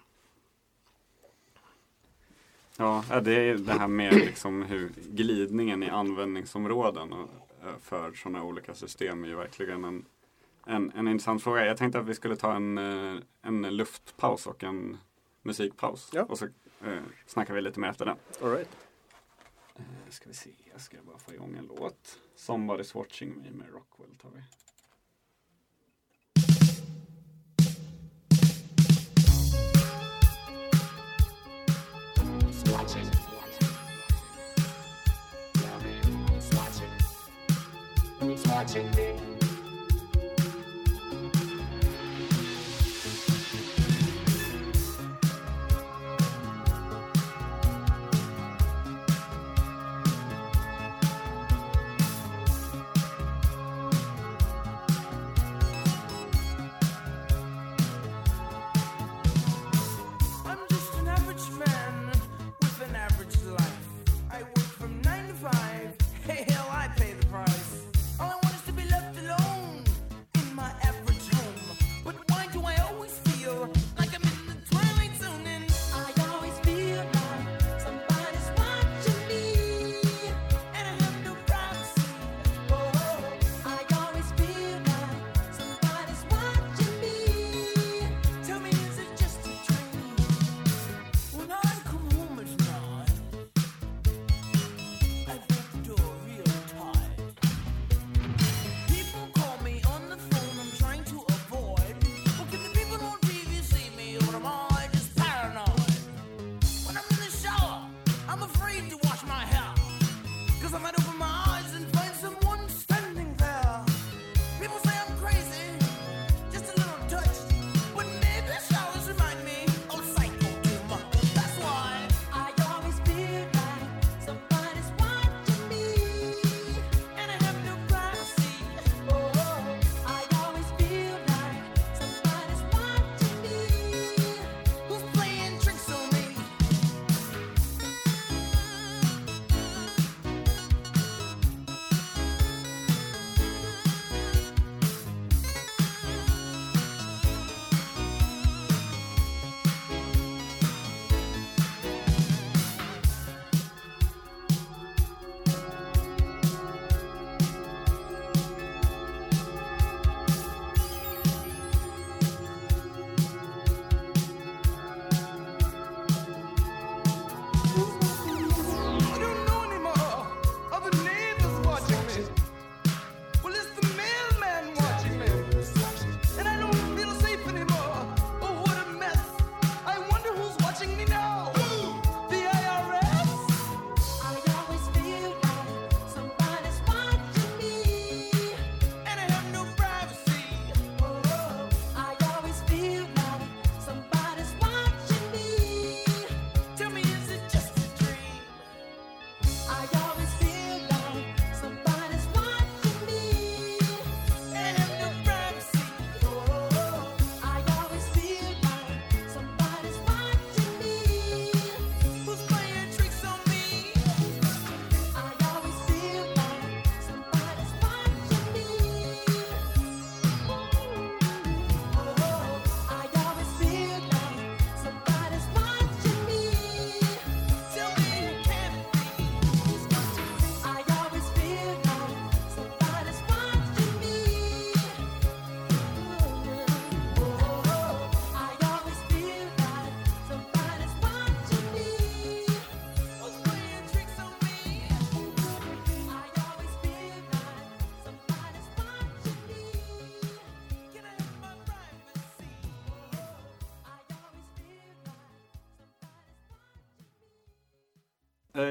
Speaker 2: Ja, det är det här med liksom hur glidningen i användningsområden eh, för sådana olika system är ju verkligen en, en, en intressant fråga. Jag tänkte att vi skulle ta en, eh, en luftpaus och en musikpaus.
Speaker 5: Ja.
Speaker 2: Och så eh, snackar vi lite mer efter den.
Speaker 5: All right.
Speaker 2: Eh, ska vi se, jag ska bara få igång en låt. Somebody's watching me med Rockwell tar vi.
Speaker 6: watching
Speaker 2: me.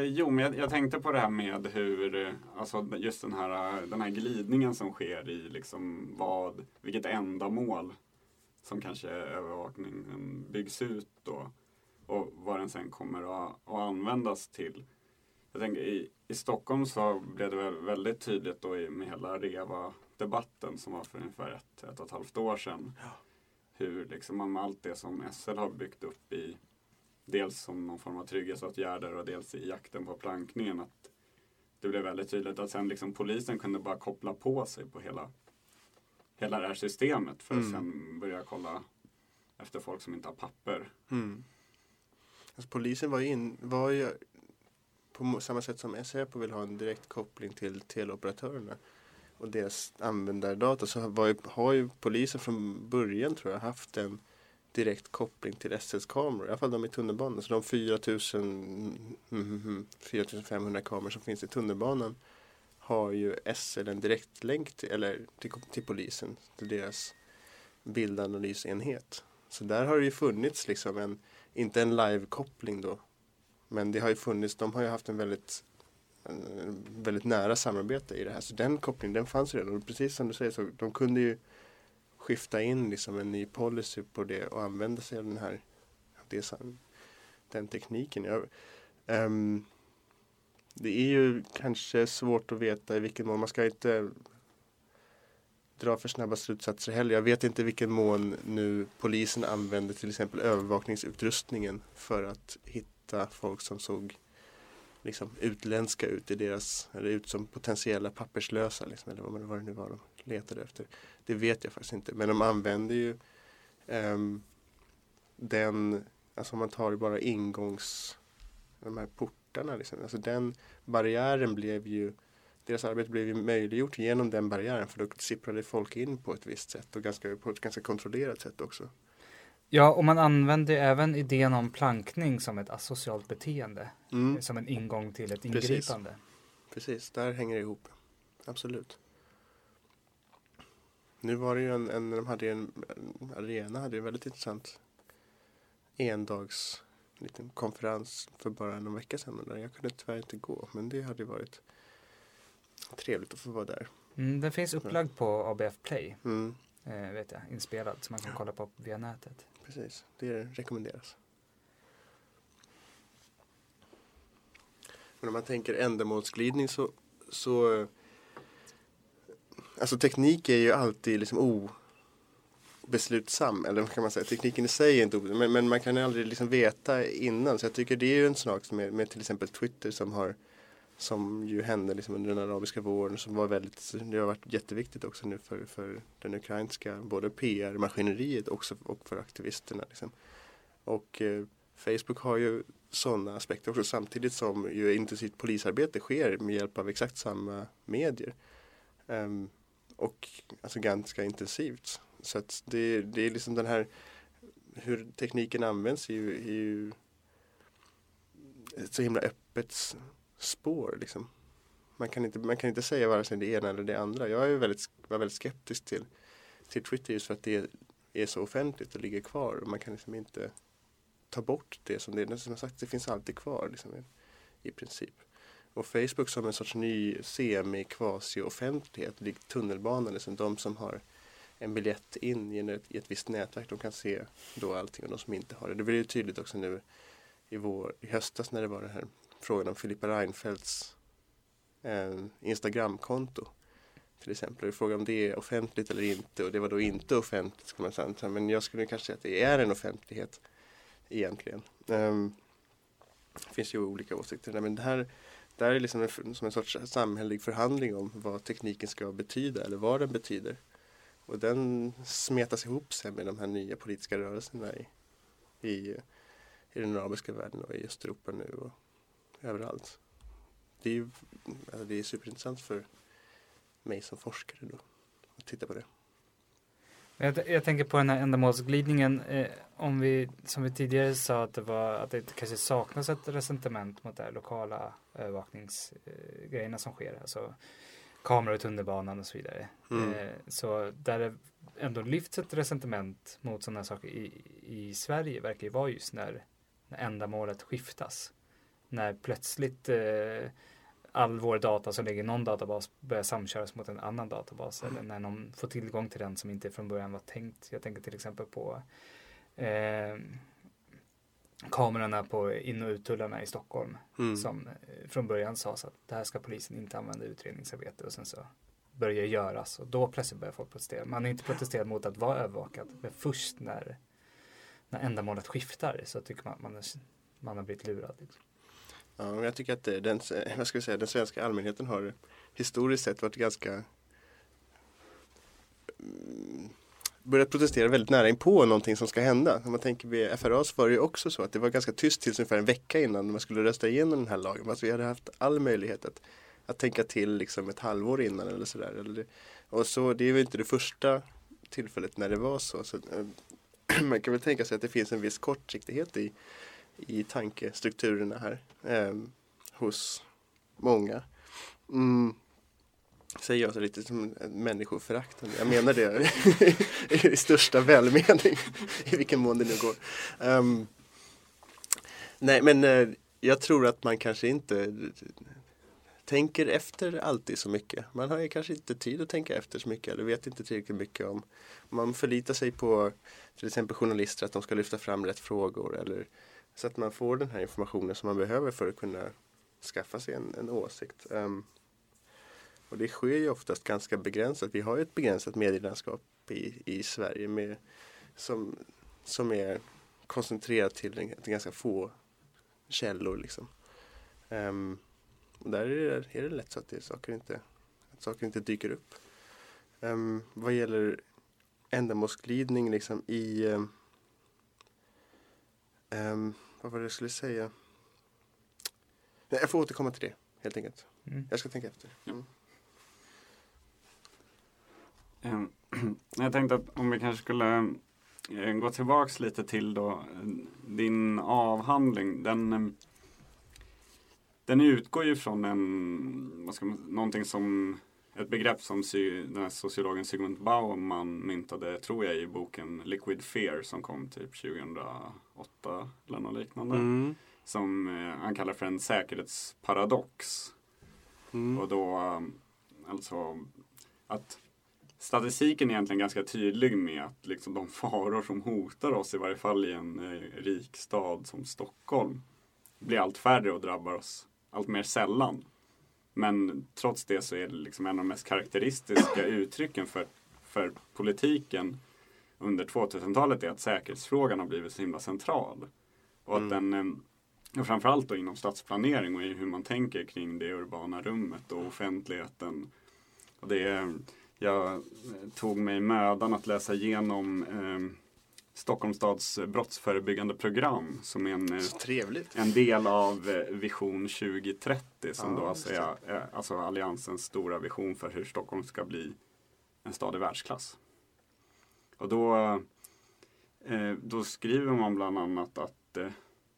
Speaker 2: Jo, men jag, jag tänkte på det här med hur, eh, alltså just den här, den här glidningen som sker i liksom vad, vilket ändamål som kanske övervakningen byggs ut då och vad den sen kommer att, att användas till. Jag tänker i, i Stockholm så blev det väl väldigt tydligt då i, med hela REVA-debatten som var för ungefär ett, ett och ett halvt år sedan. Hur liksom med allt det som SL har byggt upp i dels som någon form av trygghetsåtgärder och dels i jakten på plankningen att det blev väldigt tydligt att sen liksom polisen kunde bara koppla på sig på hela, hela det här systemet för att
Speaker 5: Mm.
Speaker 2: sen börja kolla efter folk som inte har papper.
Speaker 5: Mm. Alltså, polisen var ju, in, var ju på samma sätt som Säpo vill ha en direkt koppling till teleoperatörerna och deras användardata så var ju, har ju polisen från början tror jag haft en direkt koppling till SLs kameror, i alla fall de i tunnelbanan. Så de 4000, mm, mm, 4500 kameror som finns i tunnelbanan har ju SL en direktlänk till, eller till, till polisen, till deras bildanalysenhet. Så där har det ju funnits liksom en, inte en live-koppling då, men det har ju funnits, de har ju haft en väldigt, en väldigt nära samarbete i det här. Så den kopplingen, den fanns redan. Och precis som du säger, så de kunde ju skifta in liksom en ny policy på det och använda sig av den här, det, den tekniken. Jag, um, ehm, det är ju kanske svårt att veta i vilken mån, man ska inte dra för snabba slutsatser heller. Jag vet inte i vilken mån nu polisen använder till exempel övervakningsutrustningen för att hitta folk som såg liksom utländska ut i deras, eller ut som potentiella papperslösa liksom, eller vad det nu var de letade efter. Det vet jag faktiskt inte. Men de använder ju ehm, den, alltså man tar bara ingångs, de här portarna liksom. Alltså den barriären blev ju, deras arbete blev ju möjliggjort genom den barriären för då sipprade folk in på ett visst sätt och ganska, på ett ganska kontrollerat sätt också.
Speaker 4: Ja, och man använder ju även idén om plankning som ett asocialt beteende.
Speaker 5: Mm,
Speaker 4: Som en ingång till ett
Speaker 5: Precis.
Speaker 4: ingripande.
Speaker 5: precis, där hänger det ihop. Absolut. Nu var det ju en, en de hade ju en, en arena hade ju väldigt intressant endags liten konferens för bara någon vecka sedan. Där jag kunde tyvärr inte gå, men det hade ju varit trevligt att få vara där.
Speaker 4: Mm, den finns upplagd på ABF Play,
Speaker 5: Mm,
Speaker 4: eh, vet jag, inspelad, så man kan kolla på via nätet.
Speaker 5: precis, det rekommenderas. Men om man tänker ändamålsglidning så, så Alltså teknik är ju alltid liksom obeslutsam, eller vad kan man säga? Tekniken i sig är inte obeslutsam, men, men man kan ju aldrig liksom veta innan. Så jag tycker det är ju en sak med, med till exempel Twitter som har som ju hände liksom under den arabiska våren som var väldigt, det har varit jätteviktigt också nu för, för den ukrainska både PR-maskineriet också och för aktivisterna. Liksom. Och eh, Facebook har ju sådana aspekter också samtidigt som ju intensivt polisarbete sker med hjälp av exakt samma medier. Um, och alltså ganska intensivt. Så att det, det är liksom den här hur tekniken används är ju, är ju ett så himla öppet spår liksom. Man kan inte, man kan inte säga vare sig det ena eller det andra. Jag är väldigt, var väldigt skeptisk till, till Twitter just för att det är så offentligt och ligger kvar. Och man kan liksom inte ta bort det som det är. Som jag sagt, det finns alltid kvar liksom, i, i princip. Och Facebook som en sorts ny semi-kvasi-offentlighet, likt tunnelbanan, liksom de som har en biljett in i, ett, i ett visst nätverk, de kan se då allting och de som inte har det. Det blir ju tydligt också nu i, vår, i höstas när det var den här frågan om Filippa Reinfeldts eh, Instagramkonto till exempel. Och Frågan om det är offentligt eller inte och det var då inte offentligt ska man säga. Men jag skulle kanske säga att det är en offentlighet egentligen. Um, det finns ju olika åsikter där men det här, det här är liksom en, som en sorts samhällelig förhandling om vad tekniken ska betyda eller vad den betyder. Och den smetas ihop sen med de här nya politiska rörelserna i, i, i den arabiska världen och i Östeuropa nu och överallt. Det är alltså det är superintressant för mig som forskare då att titta på det.
Speaker 4: Jag, jag tänker på den här ändamålsglidningen. Eh, om vi, som vi tidigare sa, att det, var, att det kanske saknas ett resentiment mot det här lokala övervakningsgrejerna grejerna som sker. Alltså kameror i tunnelbanan och så vidare.
Speaker 5: Mm.
Speaker 4: Eh, så där det ändå lyfts ett resentiment mot sådana saker i, i Sverige verkar ju vara just när, när ändamålet skiftas. när plötsligt eh, all vår data som ligger i någon databas börjar samköras mot en annan databas eller när någon får tillgång till den som inte från början var tänkt. Jag tänker till exempel på eh, kamerorna på in och uttullarna i Stockholm
Speaker 5: Mm.
Speaker 4: som eh, från början sades att det här ska polisen inte använda i utredningsarbete och sen så börjar göras och då plötsligt börjar folk protestera. Man har inte protesterat mot att vara övervakad men först när, när ändamålet skiftar så tycker man att man, man har blivit lurad. Liksom.
Speaker 5: Ja, jag tycker att det, den, vad ska jag säga, den svenska allmänheten har historiskt sett varit ganska mm, börjat protestera väldigt nära inpå någonting som ska hända. Om man tänker vid FRA så var det ju också så att det var ganska tyst tills ungefär en vecka innan man skulle rösta igenom den här lagen. Alltså vi hade haft all möjlighet att, att tänka till liksom ett halvår innan eller sådär. Och så det är ju inte det första tillfället när det var så. så eh, man kan väl tänka sig att det finns en viss kortsiktighet i, i tankestrukturerna här eh, hos många. Mm. Säger jag så lite som människoföraktande. Jag menar det i största välmening. I vilken mån det nu går. Um, nej men eh, jag tror att man kanske inte tänker efter alltid så mycket. Man har ju kanske inte tid att tänka efter så mycket eller vet inte tillräckligt mycket om. Man förlitar sig på till exempel journalister att de ska lyfta fram rätt frågor eller så att man får den här informationen som man behöver för att kunna skaffa sig en, en åsikt. Um, och det sker ju oftast ganska begränsat. Vi har ju ett begränsat medielandskap i, i Sverige med, som, som är koncentrerat till, en, till ganska få källor. Liksom. Ehm, och där är det, är det lätt så att, det, saker, inte, att saker inte dyker upp. Um, vad gäller ändamålsglidning liksom i ehm, vad var det jag skulle säga? Nej, jag får återkomma till det helt enkelt.
Speaker 4: Mm.
Speaker 5: Jag ska tänka efter. Mm.
Speaker 2: Ehm, Jag tänkte att om vi kanske skulle eh, gå tillbaks lite till då eh, din avhandling. Den, eh, den utgår ju från en, vad ska man, någonting som ett begrepp som den här sociologen Sigmund Bauman myntade, tror jag, i boken Liquid Fear som kom typ 2008 eller något liknande.
Speaker 5: Mm.
Speaker 2: Som eh, han kallar för en säkerhetsparadox.
Speaker 5: Mm.
Speaker 2: Och då um, alltså att statistiken är egentligen ganska tydlig med att liksom de faror som hotar oss, i varje fall i en eh, rik stad som Stockholm, blir allt färre och drabbar oss allt mer sällan. Men trots det så är det liksom en av de mest karaktäristiska uttrycken för, för politiken under 2000-talet är att säkerhetsfrågan har blivit så himla central. Och att den, eh, framförallt då inom stadsplanering och i hur man tänker kring det urbana rummet och offentligheten. Och det, är- jag eh, tog mig mödan att läsa igenom eh, Stockholms stads brottsförebyggande program som är en, eh, en del av eh, Vision 2030 som
Speaker 5: Ja,
Speaker 2: då alltså är eh, alltså Alliansens stora vision för hur Stockholm ska bli en stad i världsklass. Och då, eh, då skriver man bland annat att eh,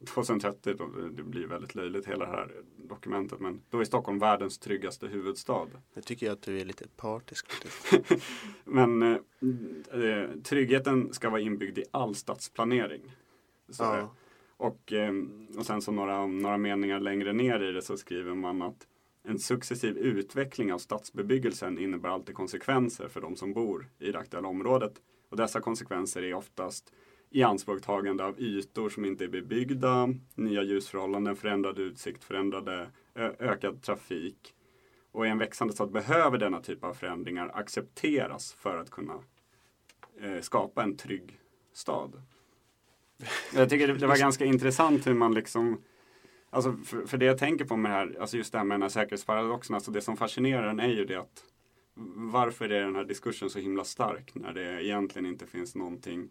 Speaker 2: 2030, då, det blir väldigt löjligt hela det här dokumentet, men då är Stockholm världens tryggaste huvudstad.
Speaker 5: Nu tycker jag att du är lite partisk.
Speaker 2: Men eh, eh, tryggheten ska vara inbyggd i all stadsplanering.
Speaker 5: Ja.
Speaker 2: Och, eh, och sen så några, några meningar längre ner i det så skriver man att en successiv utveckling av stadsbebyggelsen innebär alltid konsekvenser för de som bor i det aktuella området. Och dessa konsekvenser är oftast ianspråktagande av ytor som inte är bebyggda, nya ljusförhållanden, förändrad utsikt, förändrade, ökad trafik. Och i en växande stad behöver denna typ av förändringar accepteras för att kunna eh, skapa en trygg stad. Jag tycker det, det var ganska intressant hur man liksom Alltså för, för det jag tänker på med det här, alltså just det här med den här säkerhetsparadoxen, alltså det som fascinerar den är ju det att varför är den här diskursen så himla stark när det egentligen inte finns någonting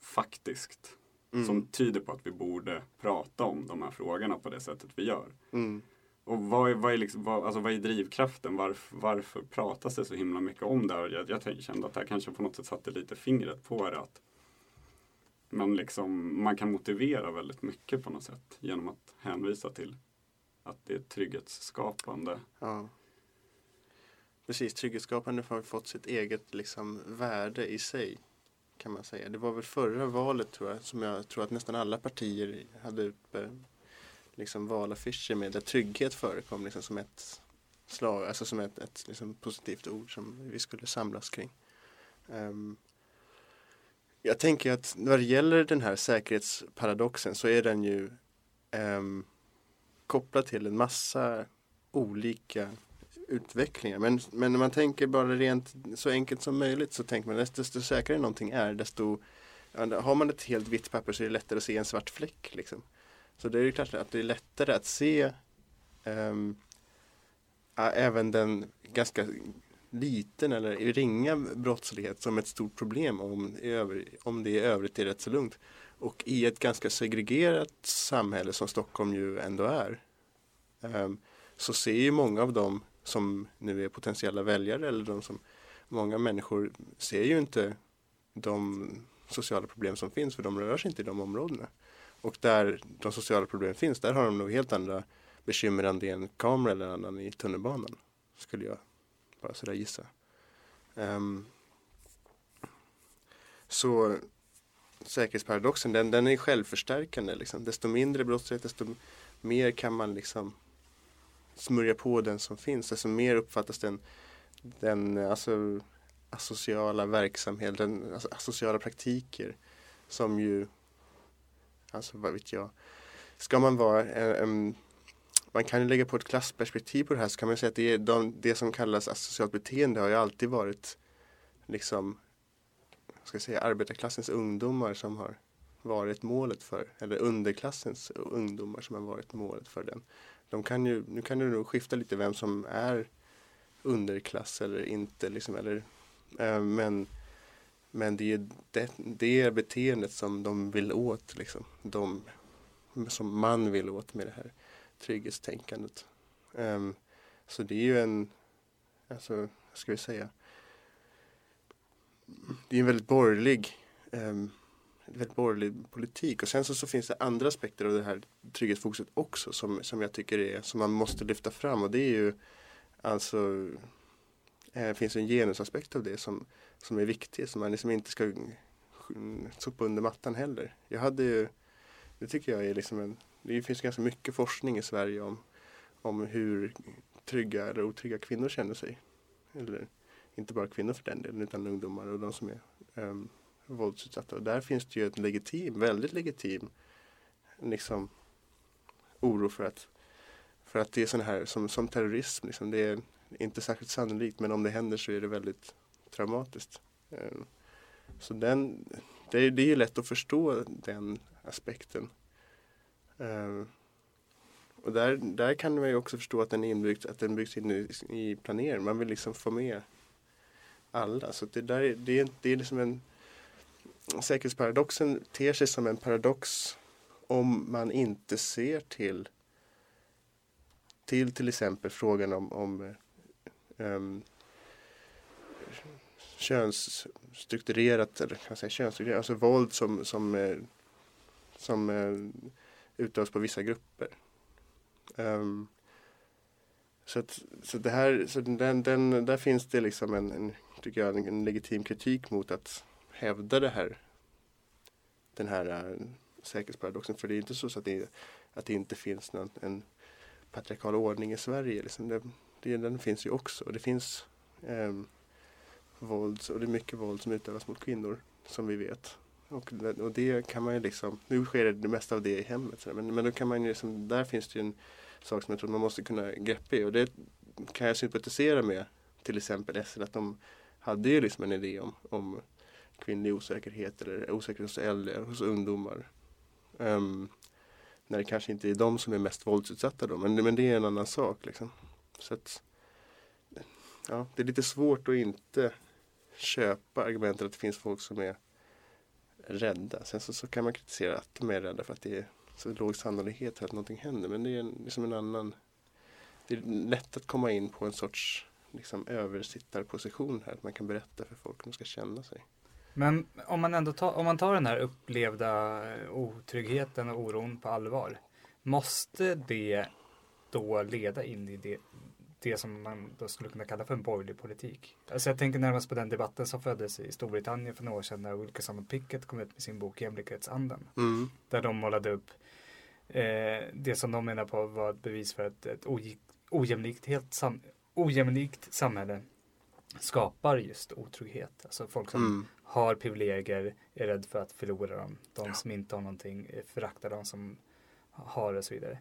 Speaker 2: faktiskt
Speaker 5: Mm.
Speaker 2: som tyder på att vi borde prata om de här frågorna på det sättet vi gör.
Speaker 5: Mm.
Speaker 2: Och vad är, vad är, liksom, vad, alltså vad är drivkraften? Varför, varför pratas det så himla mycket om det? här? Jag, jag kände att det här kanske på något sätt satte lite fingret på det. Att man, liksom, man kan motivera väldigt mycket på något sätt genom att hänvisa till att det är trygghetsskapande.
Speaker 5: Ja. Precis, trygghetsskapande har fått sitt eget liksom, värde i sig. Kan man säga. Det var väl förra valet tror jag som jag tror att nästan alla partier hade uppe liksom valaffischer med där trygghet förekom liksom som ett slag, alltså som ett, ett liksom positivt ord som vi skulle samlas kring. Um, jag tänker att när det gäller den här säkerhetsparadoxen så är den ju um, kopplad till en massa olika utvecklingar. Men, men när man tänker bara rent så enkelt som möjligt så tänker man desto, desto säkrare någonting är desto har man ett helt vitt papper så är det lättare att se en svart fläck. Liksom. Så det är ju klart att det är lättare att se um, även den ganska liten eller ringa brottslighet som ett stort problem om, om det i övrigt är rätt så lugnt. Och i ett ganska segregerat samhälle som Stockholm ju ändå är um, så ser ju många av dem som nu är potentiella väljare eller de som många människor ser ju inte de sociala problem som finns för de rör sig inte i de områdena. Och där de sociala problemen finns, där har de nog helt andra bekymmer än det är en kamera eller annan i tunnelbanan. Skulle jag bara sådär gissa. Um, så säkerhetsparadoxen, den, den är självförstärkande. Liksom. Desto mindre brottslighet, desto mer kan man liksom smörja på den som finns. Desto mer uppfattas den, den alltså, asociala verksamheten, alltså, asociala praktiker som ju, alltså vad vet jag, ska man vara eh, en, en man kan ju lägga på ett klassperspektiv på det här så kan man säga att det, är de, det som kallas asocialt beteende har ju alltid varit liksom ska jag säga, arbetarklassens ungdomar som har varit målet för, eller underklassens ungdomar som har varit målet för den. De kan ju, nu kan det nog skifta lite vem som är underklass eller inte, liksom, eller, eh, men, men det är det, det är beteendet som de vill åt, liksom. de, som man vill åt med det här trygghetstänkandet. Um, så det är ju en, alltså, vad ska vi säga, det är en väldigt borgerlig um, väldigt borgerlig politik. Och sen så, så finns det andra aspekter av det här trygghetsfokuset också som, som jag tycker är, som man måste lyfta fram och det är ju alltså det finns en genusaspekt av det som, som är viktig som man liksom inte ska sopa under mattan heller. Jag hade ju, det tycker jag är liksom en, det finns ganska mycket forskning i Sverige om, om hur trygga eller otrygga kvinnor känner sig. Eller inte bara kvinnor för den delen utan ungdomar och de som är um, våldsutsatta. Och där finns det ju en legitim, väldigt legitim liksom, oro för att, för att det är sån här som, som terrorism. Liksom, det är inte särskilt sannolikt men om det händer så är det väldigt traumatiskt. Ehm, så den, det, är, det är lätt att förstå den aspekten. Ehm, och där, där kan man ju också förstå att den, är inbyggt, att den byggs in i, i planeringen. Man vill liksom få med alla. Så det, där, det, är, det är liksom en säkerhetsparadoxen ter sig som en paradox om man inte ser till till till exempel frågan om, om um, könsstrukturerat, eller kan jag säga könsstrukturerat, alltså våld som, som, eh, som eh, utövas på vissa grupper. Um, så, att, så det här, så den, den, där finns det liksom en, en tycker jag, en, en legitim kritik mot att hävda det här, den här äh, säkerhetsparadoxen. För det är inte så att det, att det inte finns någon, en patriarkal ordning i Sverige. Liksom det, det, den finns ju också. Och det finns eh, våld, och det är mycket våld som utövas mot kvinnor som vi vet. Och, och det kan man ju liksom, nu sker det, det mesta av det i hemmet. Men, men då kan man ju liksom, där finns det ju en sak som jag tror man måste kunna greppa i. Och det kan jag sympatisera med till exempel SL att de hade ju liksom en idé om, om kvinnlig osäkerhet eller osäkerhet hos äldre, hos ungdomar. Um, när det kanske inte är de som är mest våldsutsatta då, men, men det är en annan sak. Liksom. Så att, ja, det är lite svårt att inte köpa argumentet att det finns folk som är rädda. Sen så, så kan man kritisera att de är rädda för att det är så låg sannolikhet för att någonting händer. Men det är liksom en annan Det är lätt att komma in på en sorts liksom, översittarposition här. Att man kan berätta för folk hur de ska känna sig.
Speaker 4: Men om man ändå tar, om man tar den här upplevda otryggheten och oron på allvar. Måste det då leda in i det, det som man då skulle kunna kalla för en borgerlig politik? Alltså jag tänker närmast på den debatten som föddes i Storbritannien för några år sedan när Wilkerson och Pickett kom ut med sin bok Jämlikhetsandan.
Speaker 5: Mm.
Speaker 4: Där de målade upp eh, det som de menar på var ett bevis för att ett ojämlikt, helt sam, ojämlikt samhälle skapar just otrygghet. Alltså folk som
Speaker 5: Mm.
Speaker 4: Har privilegier är rädd för att förlora dem. De
Speaker 5: Ja.
Speaker 4: som inte har någonting eh, föraktar de som har och så vidare.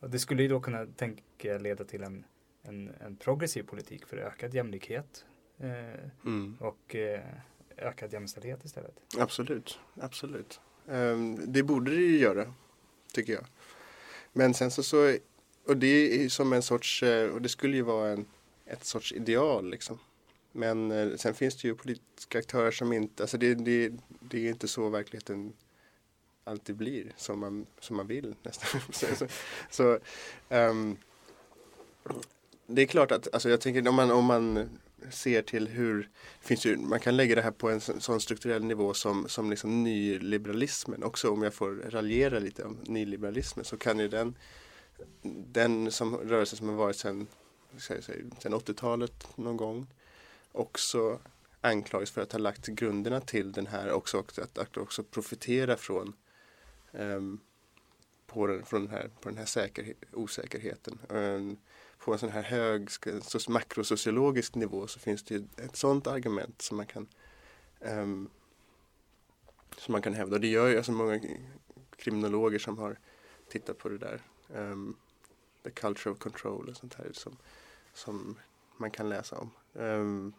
Speaker 4: Och det skulle ju då kunna tänka leda till en, en, en progressiv politik för ökad jämlikhet eh,
Speaker 5: Mm.
Speaker 4: och eh, ökad jämställdhet istället.
Speaker 5: Absolut, absolut. Ehm, det borde det ju göra, tycker jag. Men sen så, så och det är som en sorts, eh, och det skulle ju vara en, ett sorts ideal liksom. Men eh, sen finns det ju politiska aktörer som inte, alltså det, det, det är inte så verkligheten alltid blir som man, som man vill nästan. så, så, så ehm, det är klart att, alltså jag tänker om man, om man ser till hur finns ju, man kan lägga det här på en sån strukturell nivå som, som liksom nyliberalismen också. Om jag får raljera lite om nyliberalismen så kan ju den, den som rörelse som har varit sedan, sedan 80-talet någon gång också anklagas för att ha lagt grunderna till den här också och att, att också profitera från um, på den, från den här, på den här säker, osäkerheten. Um, på en sån här hög så- makrosociologisk nivå så finns det ju ett sånt argument som man kan um, som man kan hävda. Och det gör ju alltså många kriminologer som har tittat på det där. Um, the culture of control och sånt här som, som man kan läsa om. Um,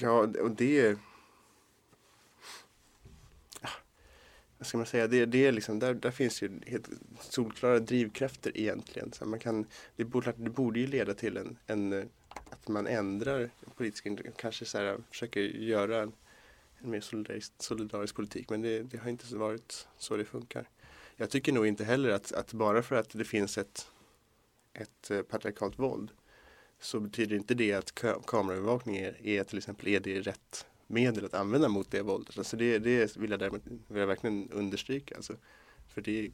Speaker 5: ja, och det ah, vad ska man säga, det, det är liksom, där, där finns ju helt solklara drivkrafter egentligen. Så man kan, det, borde, det borde ju leda till en, en eh, att man ändrar politiska, kanske så här, försöker göra en, en mer solidarisk, solidarisk politik. Men det, det har inte varit så det funkar. Jag tycker nog inte heller att, att bara för att det finns ett, ett eh, patriarkalt våld så betyder inte det att ka- kameraövervakning är, är till exempel är det rätt medel att använda mot det våldet. Alltså det, det vill jag däremot vill jag verkligen understryka. Alltså, för det,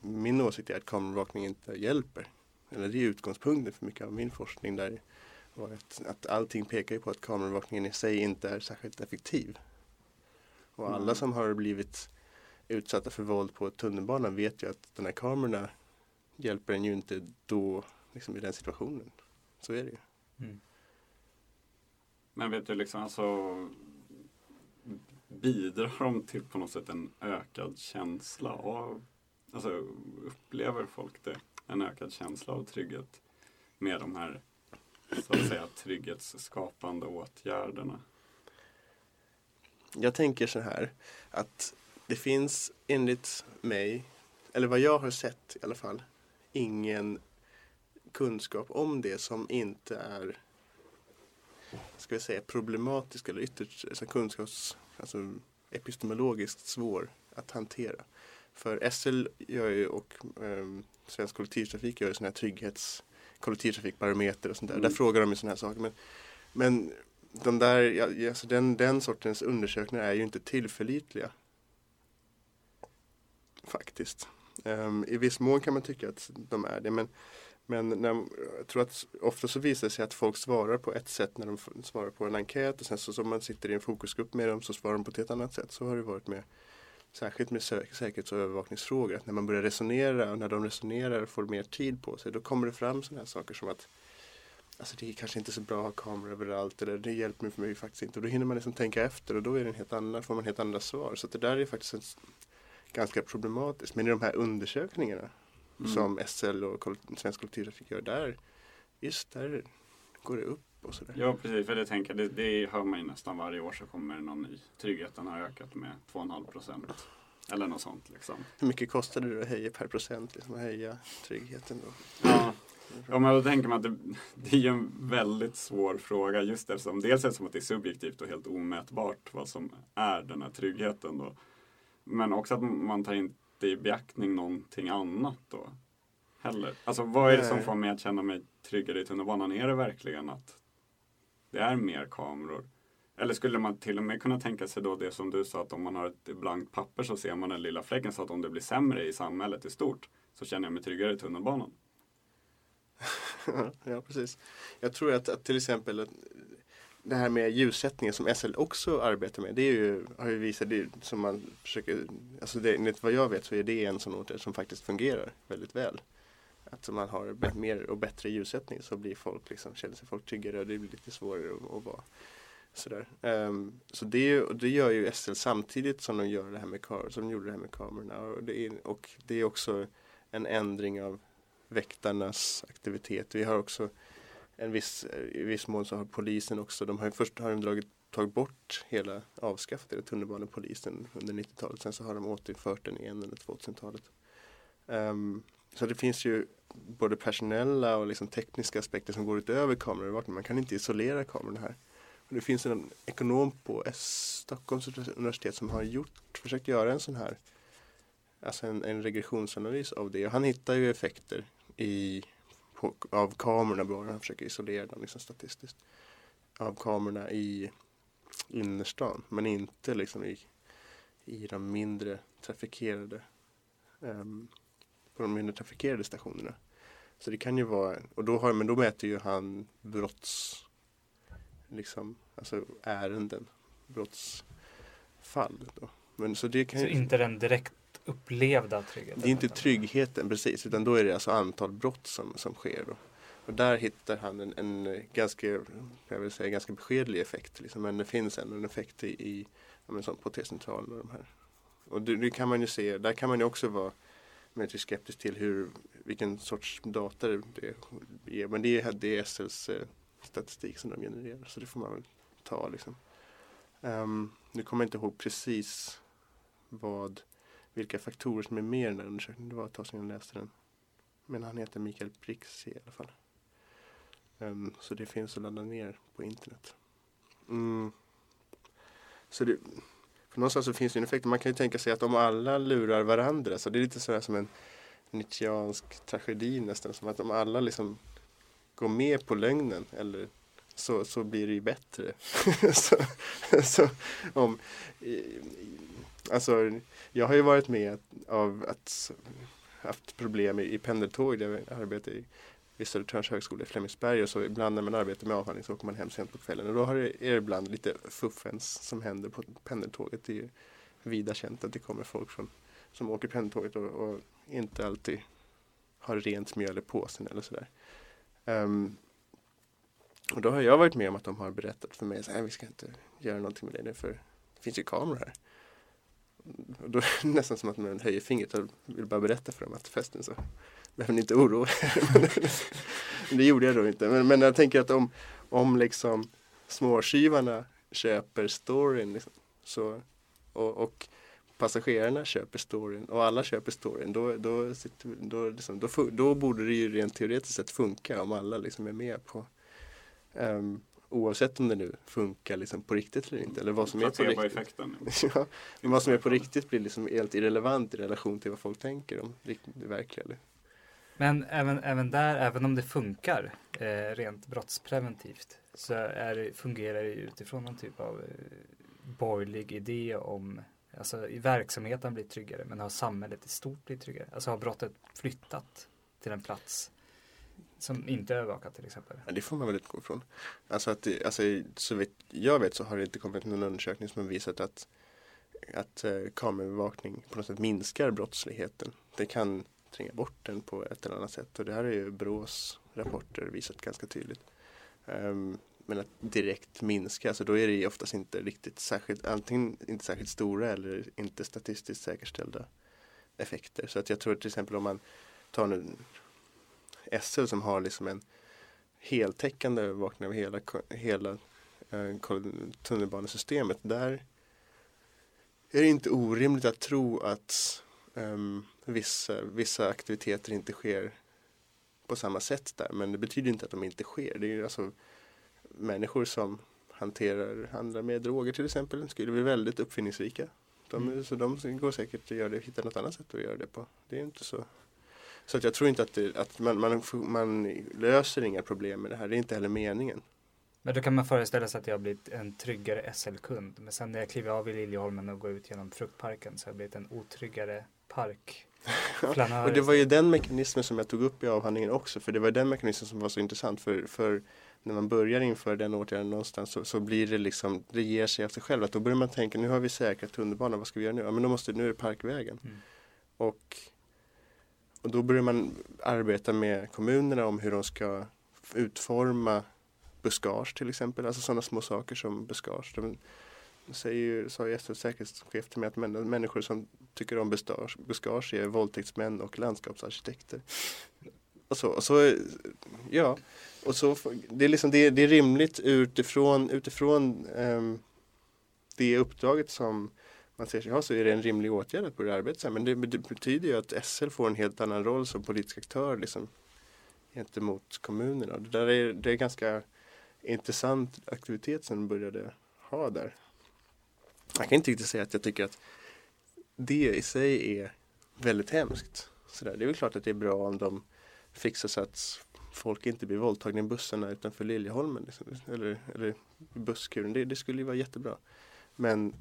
Speaker 5: min åsikt är att kameraövervakning inte hjälper. Eller det är utgångspunkten för mycket av min forskning där att, att allting pekar på att kameraövervakningen i sig inte är särskilt effektiv. Och alla
Speaker 2: Mm.
Speaker 5: som har blivit utsatta för våld på tunnelbanan vet ju att de här kamerorna hjälper en ju inte då, liksom i den situationen. Så är det ju.
Speaker 4: Mm.
Speaker 2: Men vet du, liksom alltså bidrar de till på något sätt en ökad känsla av, alltså upplever folk det, en ökad känsla av trygghet med de här, så att säga, trygghetsskapande åtgärderna?
Speaker 5: Jag tänker så här att det finns enligt mig, eller vad jag har sett i alla fall, ingen kunskap om det som inte är ska vi säga problematisk eller ytterst alltså kunskaps, alltså epistemologiskt svår att hantera. För SL gör ju och um, Svensk kollektivtrafik gör ju sådana här trygghets kollektivtrafikbarometer och sånt där.
Speaker 2: Mm.
Speaker 5: Där frågar de ju sådana här saker. Men, men de där, alltså den, den sortens undersökningar är ju inte tillförlitliga. Faktiskt. Ehm, I viss mån kan man tycka att de är det. Men, men när, jag tror att ofta så visar det sig att folk svarar på ett sätt när de svarar på en enkät. Och sen så som man sitter i en fokusgrupp med dem så svarar de på ett helt annat sätt. Så har det varit med Särskilt med sä- säkerhets och övervakningsfrågor. Att när man börjar resonera och när de resonerar och får mer tid på sig. Då kommer det fram sådana här saker som att Alltså det är kanske inte så bra att ha kameror överallt eller det hjälper mig för mig faktiskt inte. Och då hinner man liksom tänka efter och då är det en helt annan, får man helt andra svar. Så att det där är faktiskt en, ganska problematiskt. Men i de här undersökningarna
Speaker 2: Mm.
Speaker 5: som SL och Svensk kollektivtrafik gör där, just där går det upp och sådär.
Speaker 2: Ja, precis. För det tänker det, det hör man ju nästan varje år så kommer det någon ny. Tryggheten har ökat med 2,5 procent. Eller något sånt liksom.
Speaker 5: Hur mycket kostar det att höja per procent, liksom, att höja tryggheten då?
Speaker 2: Ja, ja men då tänker man att det, det är ju en väldigt svår fråga just eftersom dels är det som att det är subjektivt och helt omätbart vad som är den här tryggheten då. Men också att man tar inte i beaktning någonting annat då. Heller. Alltså vad är det som får mig att känna mig tryggare i tunnelbanan? Är det verkligen att det är mer kameror? Eller skulle man till och med kunna tänka sig då det som du sa att om man har ett blankt papper så ser man den lilla fläcken så att om det blir sämre i samhället i stort så känner jag mig tryggare i tunnelbanan.
Speaker 5: ja, precis. Jag tror att, att till exempel att det här med ljussättningen som SL också arbetar med. Det är ju, har ju visat det som man försöker, alltså det, enligt vad jag vet så är det en sån åtgärd som faktiskt fungerar väldigt väl. Att man har mer och bättre ljussättning så blir folk liksom, känner sig folk tryggare och det blir lite svårare att, att vara sådär. Um, så det, det gör ju SL samtidigt som de gör det här med kar- som de gjorde det här med kamerorna. Och det, är, och det är också en ändring av väktarnas aktivitet. Vi har också en viss, i viss mån så har polisen också, de har ju först har de dragit, tagit bort hela, avskaffat hela tunnelbanepolisen under 90-talet. Sen så har de återinfört den igen under 2000-talet. Um, ehm, så det finns ju både personella och liksom tekniska aspekter som går utöver kameraövervakning. Man kan inte isolera kamerorna här. Och det finns en ekonom på S- Stockholms universitet som har gjort, försökt göra en sån här Alltså en, en regressionsanalys av det. Och han hittar ju effekter i, på, av kamerorna bara. Han försöker isolera dem liksom statistiskt. Av kamerorna i innerstan. Men inte liksom i, i de mindre trafikerade ehm, på de mindre trafikerade stationerna. Så det kan ju vara, och då har, men då mäter ju han brotts, liksom, alltså ärenden, brottsfall. Då. Men så det kan
Speaker 4: Så
Speaker 5: ju,
Speaker 4: inte den direkt upplevda tryggheten.
Speaker 5: det är inte tryggheten precis, utan då är det alltså antal brott som, som sker. Då. Och där hittar han en, en ganska, jag vill säga ganska beskedlig effekt. Liksom. Men det finns ändå en effekt i, i ja, som på T-centralen och de här. Och det, det kan man ju se, där kan man ju också vara mer skeptisk till hur, vilken sorts data det är. Men det är, det är SLs eh, statistik som de genererar, så det får man väl ta liksom. Um, nu kommer jag inte ihåg precis vad vilka faktorer som är med i den här undersökningen. Det var ett tag sedan jag läste den. Men han heter Mikael Prix i alla fall. Um, så det finns att ladda ner på internet. Mm. Så det, för någonstans så finns det en effekt. Man kan ju tänka sig att om alla lurar varandra så det är lite sådär som en Nietzscheansk tragedi nästan. Som att om alla liksom går med på lögnen eller så, så blir det ju bättre. så, så om, alltså jag har ju varit med av att haft problem i, i pendeltåg där jag arbetar i vid Södertörns högskola i Flemingsberg och så ibland när man arbetar med avhandling så åker man hem sent på kvällen och då har det, är det ibland lite fuffens som händer på pendeltåget. Det är ju vida känt att det kommer folk från, som åker pendeltåget och, och inte alltid har rent mjöl i påsen eller sådär. Um, och då har jag varit med om att de har berättat för mig att vi ska inte göra någonting med det nu för det finns ju kameror här. Då är det nästan som att man höjer fingret och vill bara berätta för dem att festen så behöver ni inte oroa er. Men det gjorde jag då inte. Men, men jag tänker att om, om liksom småskivarna köper storyn liksom, så, och, och passagerarna köper storyn och alla köper storyn då, då, sitter, då, liksom, då, då borde det ju rent teoretiskt sett funka om alla liksom är med på um, Oavsett om det nu funkar liksom på riktigt eller inte. Eller vad som är på riktigt. Ja, men vad som är på riktigt blir liksom helt irrelevant i relation till vad folk tänker om det verkliga.
Speaker 4: Men även, även där, även om det funkar eh, rent brottspreventivt så är det, fungerar det utifrån någon typ av eh, borgerlig idé om Alltså i verksamheten blir tryggare men har samhället i stort blivit tryggare? Alltså har brottet flyttat till en plats som inte är övervakat till exempel?
Speaker 5: Ja, det får man väl utgå ifrån. Alltså att det, alltså, så vet jag vet så har det inte kommit någon undersökning som har visat att, att eh, kameraövervakning på något sätt minskar brottsligheten. Det kan tränga bort den på ett eller annat sätt och det här är ju Brås rapporter visat ganska tydligt. Um, men att direkt minska, alltså då är det ju oftast inte riktigt särskilt, antingen inte särskilt stora eller inte statistiskt säkerställda effekter. Så att jag tror till exempel om man tar nu SL som har liksom en heltäckande övervakning av hela, hela eh, tunnelbanesystemet. Där är det inte orimligt att tro att ehm, vissa, vissa aktiviteter inte sker på samma sätt där. Men det betyder inte att de inte sker. Det är ju alltså människor som hanterar, handlar med droger till exempel skulle bli väldigt uppfinningsrika. De,
Speaker 4: Mm.
Speaker 5: Så de går säkert att göra det, hitta något annat sätt att göra det på. Det är inte så så att jag tror inte att, det, att man, man, man löser inga problem med det här. Det är inte heller meningen.
Speaker 4: Men då kan man föreställa sig att jag har blivit en tryggare SL-kund. Men sen när jag kliver av i Liljeholmen och går ut genom fruktparken så har jag blivit en otryggare park.
Speaker 5: Och det var ju den mekanismen som jag tog upp i avhandlingen också. För det var den mekanismen som var så intressant. För, för när man börjar införa den åtgärden någonstans så, så blir det liksom, det ger sig av sig själv. Att då börjar man tänka, nu har vi säkrat tunnelbanan, vad ska vi göra nu? Ja men då måste, nu är det Parkvägen.
Speaker 4: Mm.
Speaker 5: Och, och då börjar man arbeta med kommunerna om hur de ska utforma buskage till exempel, alltså sådana små saker som buskage. De, säger ju, sa ju SLs säkerhetschef till mig att människor som tycker om buskage, buskage är våldtäktsmän och landskapsarkitekter. Och så, och så ja, och så, det är liksom, det, det är rimligt utifrån, utifrån um, det uppdraget som man ser sig ha så är det en rimlig åtgärd att börja arbeta så här. Men det, betyder ju att SL får en helt annan roll som politisk aktör liksom, gentemot kommunerna. Det där är, det är ganska intressant aktivitet som de började ha där. Jag kan inte riktigt säga att jag tycker att det i sig är väldigt hemskt. Så där. Det är väl klart att det är bra om de fixar så att folk inte blir våldtagna i bussarna utanför Liljeholmen. Liksom. Eller, eller busskuren. Det, det skulle ju vara jättebra. Men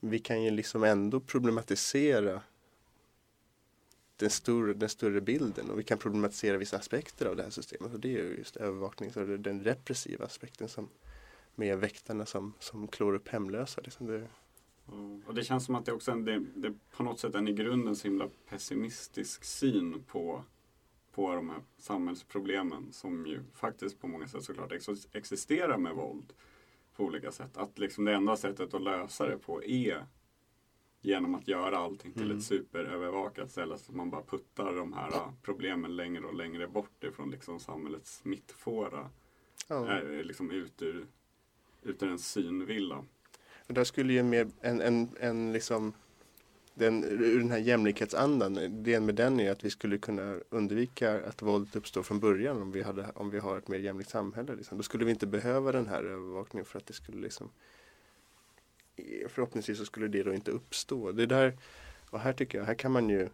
Speaker 5: vi kan ju liksom ändå problematisera den större, den större bilden och vi kan problematisera vissa aspekter av det här systemet. Och det är ju just övervakning, så den repressiva aspekten som med väktarna som, som klår upp hemlösa. Liksom det,
Speaker 2: Mm. Och det känns som att det också är en, det, det på något sätt en i grunden så himla pessimistisk syn på, på de här samhällsproblemen som ju faktiskt på många sätt såklart ex- existerar med våld på olika sätt. Att liksom det enda sättet att lösa det på är genom att göra allting till
Speaker 5: Mm.
Speaker 2: ett superövervakat ställe så att man bara puttar de här ah, problemen längre och längre bort ifrån liksom samhällets mittfåra.
Speaker 5: ja.
Speaker 2: Är liksom ut ur, ut ur en synvilla.
Speaker 5: Och där skulle ju mer en, en, en liksom den, den här jämlikhetsandan, idén med den är att vi skulle kunna undvika att våldet uppstår från början om vi, hade, om vi har ett mer jämlikt samhälle. Liksom. Då skulle vi inte behöva den här övervakningen för att det skulle liksom förhoppningsvis så skulle det då inte uppstå. Det där, och här tycker jag, här kan man ju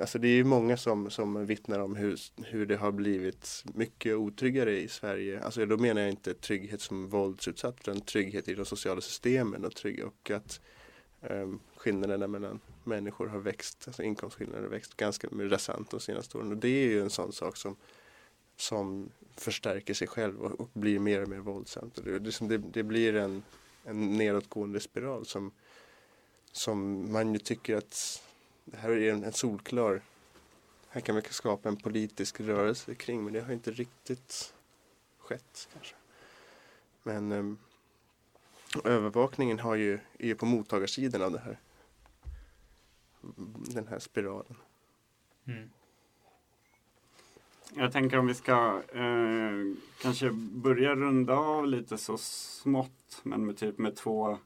Speaker 5: Alltså det är ju många som, som vittnar om hur, hur det har blivit mycket otryggare i Sverige. Alltså då menar jag inte trygghet som våldsutsatt utan trygghet i de sociala systemen och, trygg, och att Ehm, skillnaderna mellan människor har växt, alltså inkomstskillnader har växt ganska rasant de senaste åren. Och det är ju en sån sak som, som förstärker sig själv och, och blir mer och mer våldsamt. Och det, det, det, blir en, en nedåtgående spiral som, som man ju tycker att det här är en, en solklar här kan vi skapa en politisk rörelse kring men det har inte riktigt skett kanske. Men ehm, övervakningen har ju, är ju på mottagarsidan av det här. Den här spiralen.
Speaker 4: Mm.
Speaker 2: Jag tänker om vi ska eh, kanske börja runda av lite så smått men med typ med två,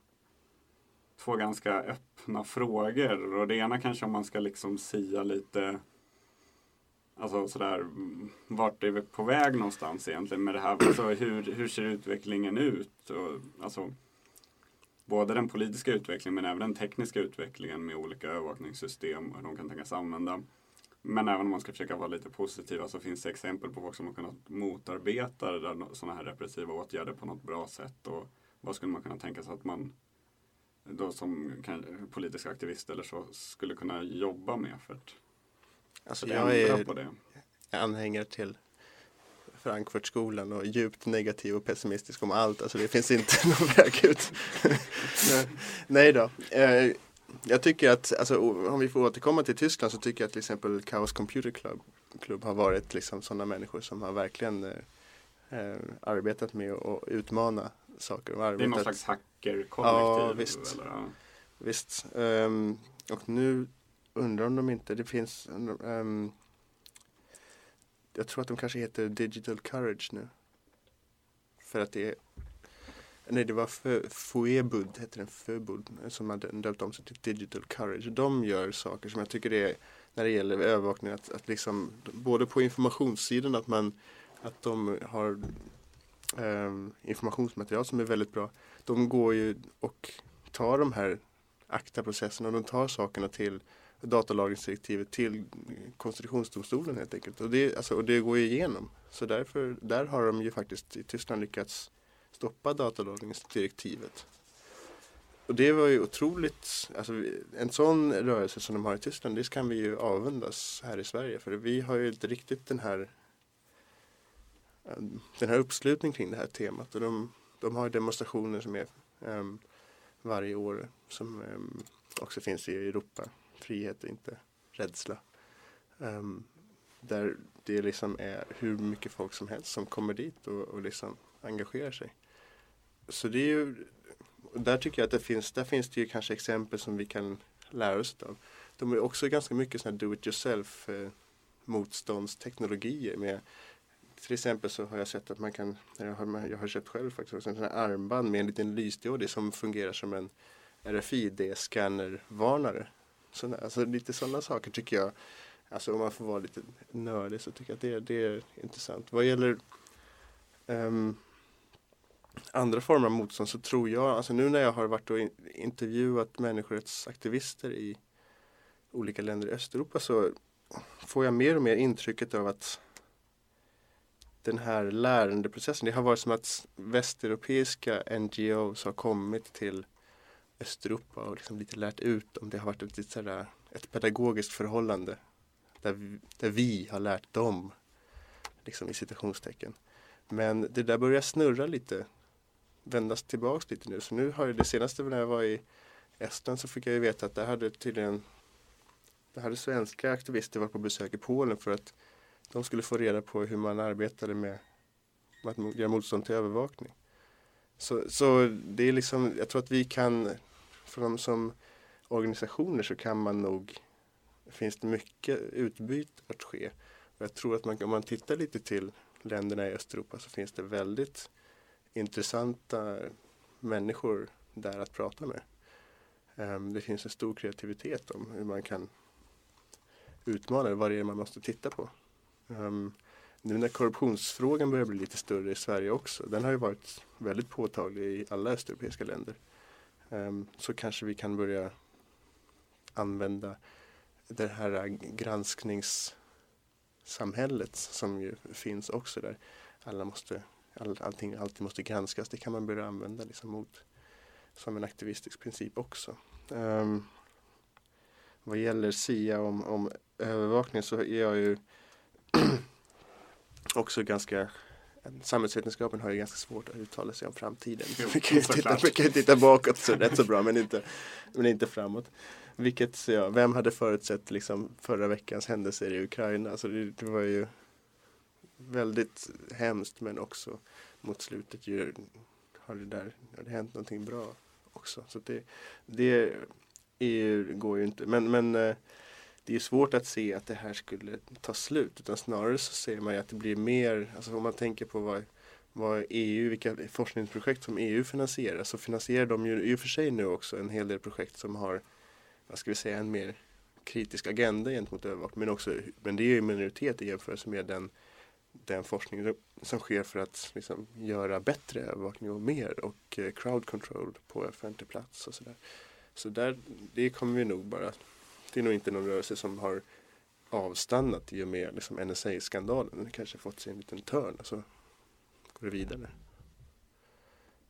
Speaker 2: två ganska öppna frågor. Och det ena kanske om man ska liksom sia lite Alltså sådär, vart är vi på väg någonstans egentligen med det här? Alltså hur, hur ser utvecklingen ut? Och, alltså, både den politiska utvecklingen men även den tekniska utvecklingen med olika övervakningssystem och hur de kan tänkas använda. Men även om man ska försöka vara lite positiva så finns det exempel på folk som har kunnat motarbeta sådana här repressiva åtgärder på något bra sätt. Och vad skulle man kunna tänka sig att man då som politisk aktivist eller så skulle kunna jobba med för att,
Speaker 5: Alltså
Speaker 2: för att
Speaker 5: jag
Speaker 2: ändra
Speaker 5: är
Speaker 2: på det?
Speaker 5: anhängare till Frankfurtskolan och djupt negativ och pessimistisk om allt. Alltså det finns inte någon väg ut. Nej- då. Eh, jag tycker att, alltså, om vi får återkomma till Tyskland så tycker jag att till exempel Chaos Computer Club, Club har varit liksom sådana människor som har verkligen eh, eh, arbetat med att utmana saker. Och
Speaker 2: Det är någon
Speaker 5: arbetat,
Speaker 2: slags hackerkollektiv?
Speaker 5: Ja, visst.
Speaker 2: Eller, ja.
Speaker 5: Visst. Ehm, och nu undrar om de inte, det finns ehm, jag tror att de kanske heter Digital Courage nu. För att det är Nej det var Fuebud, heter den Föbud, som hade döpt om sig till Digital Courage. De gör saker som jag tycker är, när det gäller övervakning, att, att liksom, både på informationssidan att man, att de har ehm, informationsmaterial som är väldigt bra. De går ju och tar de här ACTA-processerna, de tar sakerna till datalagringsdirektivet till konstitutionsdomstolen helt enkelt. Och det, alltså, och det går ju igenom. Så därför, där har de ju faktiskt i Tyskland lyckats stoppa datalagringsdirektivet. Och det var ju otroligt, alltså en sån rörelse som de har i Tyskland, det kan vi ju avundas här i Sverige. För vi har ju inte riktigt den här ehm, den här uppslutningen kring det här temat. Och de, de har demonstrationer som är um, varje år som um, också finns i Europa. Frihet och inte rädsla. Um, där det liksom är hur mycket folk som helst som kommer dit och, och liksom engagerar sig. Så det är ju, där tycker jag att det finns, där finns det ju kanske exempel som vi kan lära oss av. De är också ganska mycket sådana do it yourself eh, motståndsteknologier med till exempel så har jag sett att man kan, jag har, jag har köpt själv faktiskt också, en sån här armband med en liten lysdiod som fungerar som en RFID-scannervarnare. Så, alltså lite sådana saker tycker jag, alltså om man får vara lite nördig så tycker jag att det, det är intressant. Vad gäller um, andra former av motstånd så tror jag, alltså nu när jag har varit och intervjuat människorättsaktivister i olika länder i Östeuropa så får jag mer och mer intrycket av att den här lärandeprocessen, det har varit som att västeuropeiska NGOs har kommit till Östeuropa och liksom lite lärt ut om det har varit ett, sådär, ett pedagogiskt förhållande där vi, där vi har lärt dem, liksom i citationstecken. Men det där börjar snurra lite, vändas tillbaks lite nu. Så nu har jag det senaste när jag var i Estland så fick jag ju veta att där hade tydligen där hade svenska aktivister varit på besök i Polen för att de skulle få reda på hur man arbetade med att göra motstånd till övervakning. Så, så det är liksom, jag tror att vi kan, för dem som organisationer så kan man nog, finns det mycket utbyte att ske. Och jag tror att man, om man tittar lite till länderna i Östeuropa så finns det väldigt intressanta människor där att prata med. Um, det finns en stor kreativitet om hur man kan utmana det, vad det är man måste titta på. Um, nu när korruptionsfrågan börjar bli lite större i Sverige också, den har ju varit väldigt påtaglig i alla östeuropeiska länder. Um, så kanske vi kan börja använda det här granskningssamhället som ju finns också där. Alla måste, all, allting alltid måste granskas. Det kan man börja använda liksom mot som en aktivistisk princip också. Um, vad gäller SIA om, om övervakning så är jag ju också ganska Samhällsvetenskapen har ju ganska svårt att uttala sig om framtiden.
Speaker 2: Jo,
Speaker 5: vi, kan ju titta, vi kan ju titta bakåt så rätt så bra men inte, men inte framåt. Vilket, ja, vem hade förutsett liksom förra veckans händelser i Ukraina? Alltså det, det var ju väldigt hemskt men också mot slutet ju har det där har det hänt någonting bra också. Så det, det är, går ju inte. Men, men eh, det är svårt att se att det här skulle ta slut. Utan snarare så ser man ju att det blir mer, alltså om man tänker på vad, vad EU, vilka forskningsprojekt som EU finansierar så finansierar de ju i och för sig nu också en hel del projekt som har, vad ska vi säga, en mer kritisk agenda gentemot övervakning. Men, också, men det är ju en minoritet i jämförelse med den, den forskning som sker för att liksom, göra bättre övervakning och mer och eh, crowd control på offentlig plats och sådär. Så där, det kommer vi nog bara det är nog inte någon rörelse som har avstannat i och med liksom NSA-skandalen. Den kanske fått sig en liten törn och så går det vidare.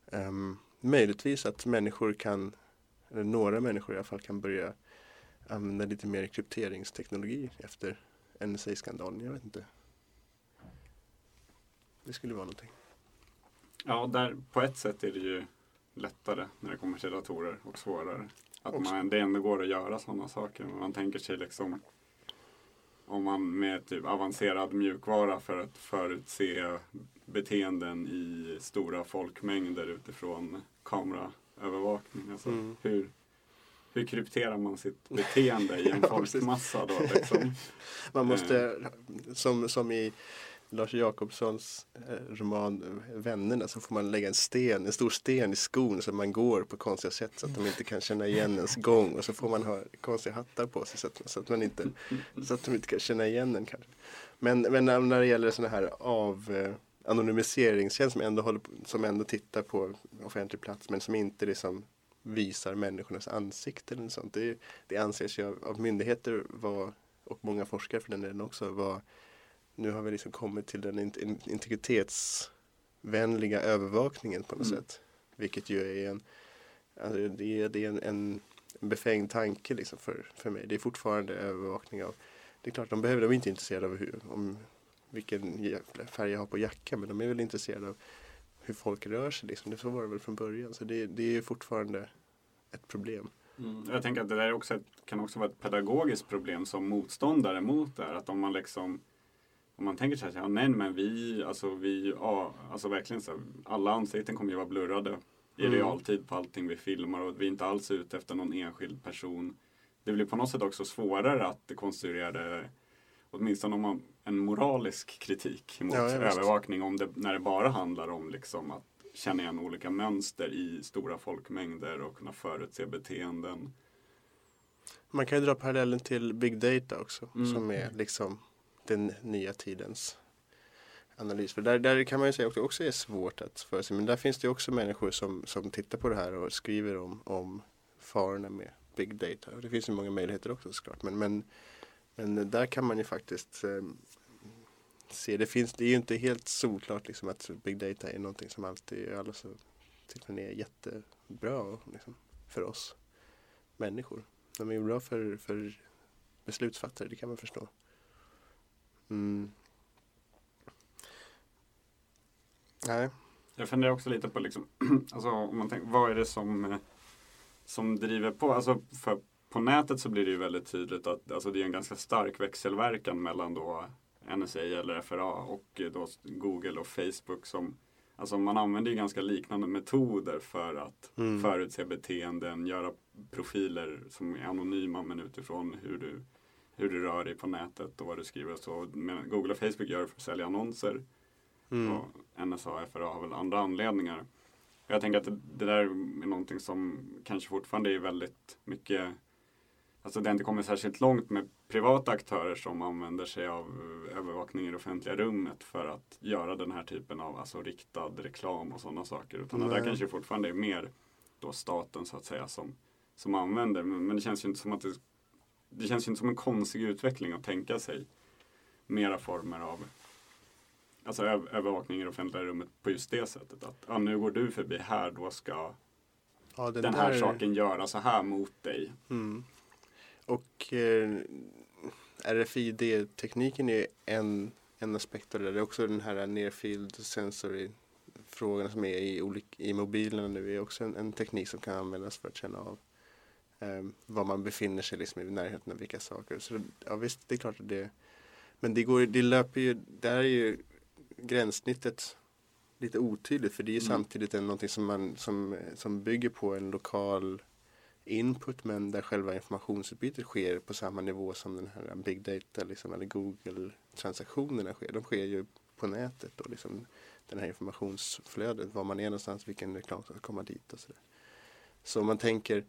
Speaker 5: Um, möjligtvis att människor kan, eller några människor i alla fall kan börja använda lite mer krypteringsteknologi efter NSA-skandalen. Jag vet inte. Det skulle vara någonting.
Speaker 2: Ja, där, på ett sätt är det ju lättare när det kommer till datorer och svårare. Att man, det ändå går att göra sådana saker. Men man tänker sig liksom om man med typ avancerad mjukvara för att förutse beteenden i stora folkmängder utifrån kameraövervakning. Alltså
Speaker 5: Mm.
Speaker 2: hur, hur krypterar man sitt beteende i en folkmassa då? Liksom?
Speaker 5: Man måste, som, som i Lars Jakobssons eh, roman eh, Vännerna så får man lägga en sten, en stor sten i skon så man går på konstiga sätt så att de inte kan känna igen ens gång och så får man ha konstiga hattar på sig så att, så att, man inte, så att de inte kan känna igen en kanske. Men, men när det gäller sådana här av eh, anonymiseringstjänst som ändå, håller på, som ändå tittar på offentlig plats men som inte liksom visar människornas ansikten eller sånt. Det, det anses ju av, av myndigheter var, och många forskare för den delen också vara nu har vi liksom kommit till den int- in- integritetsvänliga övervakningen på något
Speaker 2: Mm.
Speaker 5: sätt. Vilket ju är en, alltså det är, det är en, en befängd tanke liksom för, för mig. Det är fortfarande övervakning av, det är klart de behöver, de är inte intresserade av hur, om vilken färg jag har på jackan men de är väl intresserade av hur folk rör sig. Liksom. Det så var det väl från början. Så det, det är fortfarande ett problem.
Speaker 2: Mm. Jag tänker att det där är också kan också vara ett pedagogiskt problem som motståndare mot det här. Att om man liksom om man tänker sig att ja, nej men vi, alltså vi, ja, alltså verkligen så här, alla ansikten kommer ju vara blurrade i
Speaker 5: Mm.
Speaker 2: realtid på allting vi filmar och vi är inte alls ute efter någon enskild person. Det blir på något sätt också svårare att konstruera det, åtminstone om man, en moralisk kritik mot
Speaker 5: Ja,
Speaker 2: övervakning om det, när det bara handlar om liksom att känna igen olika mönster i stora folkmängder och kunna förutse beteenden.
Speaker 5: Man kan ju dra parallellen till Big Data också
Speaker 2: Mm.
Speaker 5: som är liksom den nya tidens analys. För där, där kan man ju säga också, också är svårt att förutse. Men där finns det också människor som, som tittar på det här och skriver om, om farorna med Big Data. Och det finns ju många möjligheter också såklart. Men, men, men där kan man ju faktiskt eh, se, det finns, det är ju inte helt solklart liksom att Big Data är någonting som alltid, alla så tycker är jättebra liksom, för oss människor. De är ju bra för, för beslutsfattare, det kan man förstå. Mm. Nej,
Speaker 2: Jag funderar också lite på liksom, alltså om man tänker, vad är det som, eh, som driver på? Alltså för på nätet så blir det ju väldigt tydligt att alltså det är en ganska stark växelverkan mellan då NSA eller FRA och eh, då Google och Facebook som Alltså man använder ju ganska liknande metoder för att
Speaker 5: Mm.
Speaker 2: förutse beteenden, göra profiler som är anonyma men utifrån hur du, hur du rör dig på nätet och vad du skriver och så. Men Google och Facebook gör det för att sälja annonser.
Speaker 5: mm.
Speaker 2: Och NSA och FRA har väl andra anledningar. Jag tänker att det, det där är någonting som kanske fortfarande är väldigt mycket Alltså det har inte kommit särskilt långt med privata aktörer som använder sig av övervakning i det offentliga rummet för att göra den här typen av alltså, riktad reklam och sådana saker. Utan det där
Speaker 5: Nej.
Speaker 2: kanske fortfarande är mer då staten så att säga som, som använder. Men, men det känns ju inte som att det, det känns ju inte som en konstig utveckling att tänka sig mera former av alltså, övervakning i det offentliga rummet på just det sättet. Att ja, nu går du förbi här, då ska
Speaker 5: ja,
Speaker 2: den här saken göra så här mot dig.
Speaker 5: Mm. Och eh, RFID-tekniken är en, en aspekt av det. Det är också den här near field sensory frågan som är i, olik, i mobilerna nu är också en, en teknik som kan användas för att känna av var man befinner sig liksom, i närheten av vilka saker. Så ja, visst, det är klart att det men det, går, det löper ju, där är ju gränssnittet lite otydligt för det är ju
Speaker 2: Mm.
Speaker 5: samtidigt en, någonting som, man, som, som bygger på en lokal input men där själva informationsutbytet sker på samma nivå som den här big data liksom, eller Google transaktionerna sker. De sker ju på nätet och liksom den här informationsflödet, var man är någonstans, vilken reklam som ska komma dit och sådär. Så om man tänker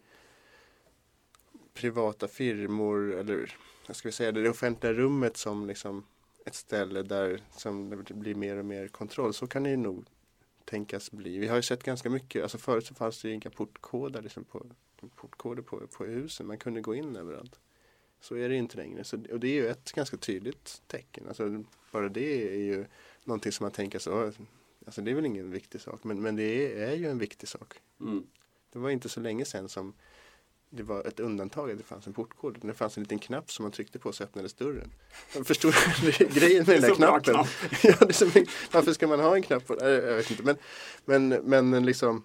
Speaker 5: privata firmor eller vad ska vi säga, det offentliga rummet som liksom ett ställe där som det blir mer och mer kontroll. Så kan det ju nog tänkas bli. Vi har ju sett ganska mycket, alltså förut så fanns det ju inga portkoder liksom på, portkoder på, på husen. Man kunde gå in överallt. Så är det inte längre. Så, och det är ju ett ganska tydligt tecken. Alltså, bara det är ju någonting som man tänker så, alltså det är väl ingen viktig sak. Men, men det är, är ju en viktig sak.
Speaker 2: Mm.
Speaker 5: Det var inte så länge sedan som det var ett undantag att det fanns en portkod. Det fanns en liten knapp som man tryckte på så öppnades dörren. Jag förstår grejen med den där knappen.
Speaker 2: knapp.
Speaker 5: ja, det är som, varför ska man ha en knapp på? Jag vet inte. Men, men, men liksom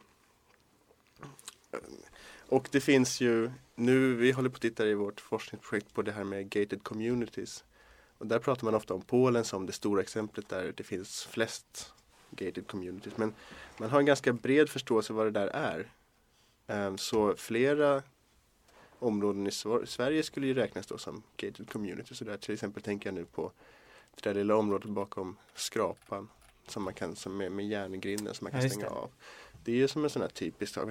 Speaker 5: och det finns ju nu, vi håller på att titta i vårt forskningsprojekt på det här med gated communities. Och där pratar man ofta om Polen som det stora exemplet där det finns flest gated communities. Men man har en ganska bred förståelse vad det där är. Ehm, Så flera områden i Sver- Sverige skulle ju räknas då som gated communities. Så där till exempel tänker jag nu på det där lilla området bakom skrapan som man kan, som med, med järngrinden som man kan
Speaker 4: Ja,
Speaker 5: stänga
Speaker 4: det.
Speaker 5: av. Det är ju som en sån här typisk sak.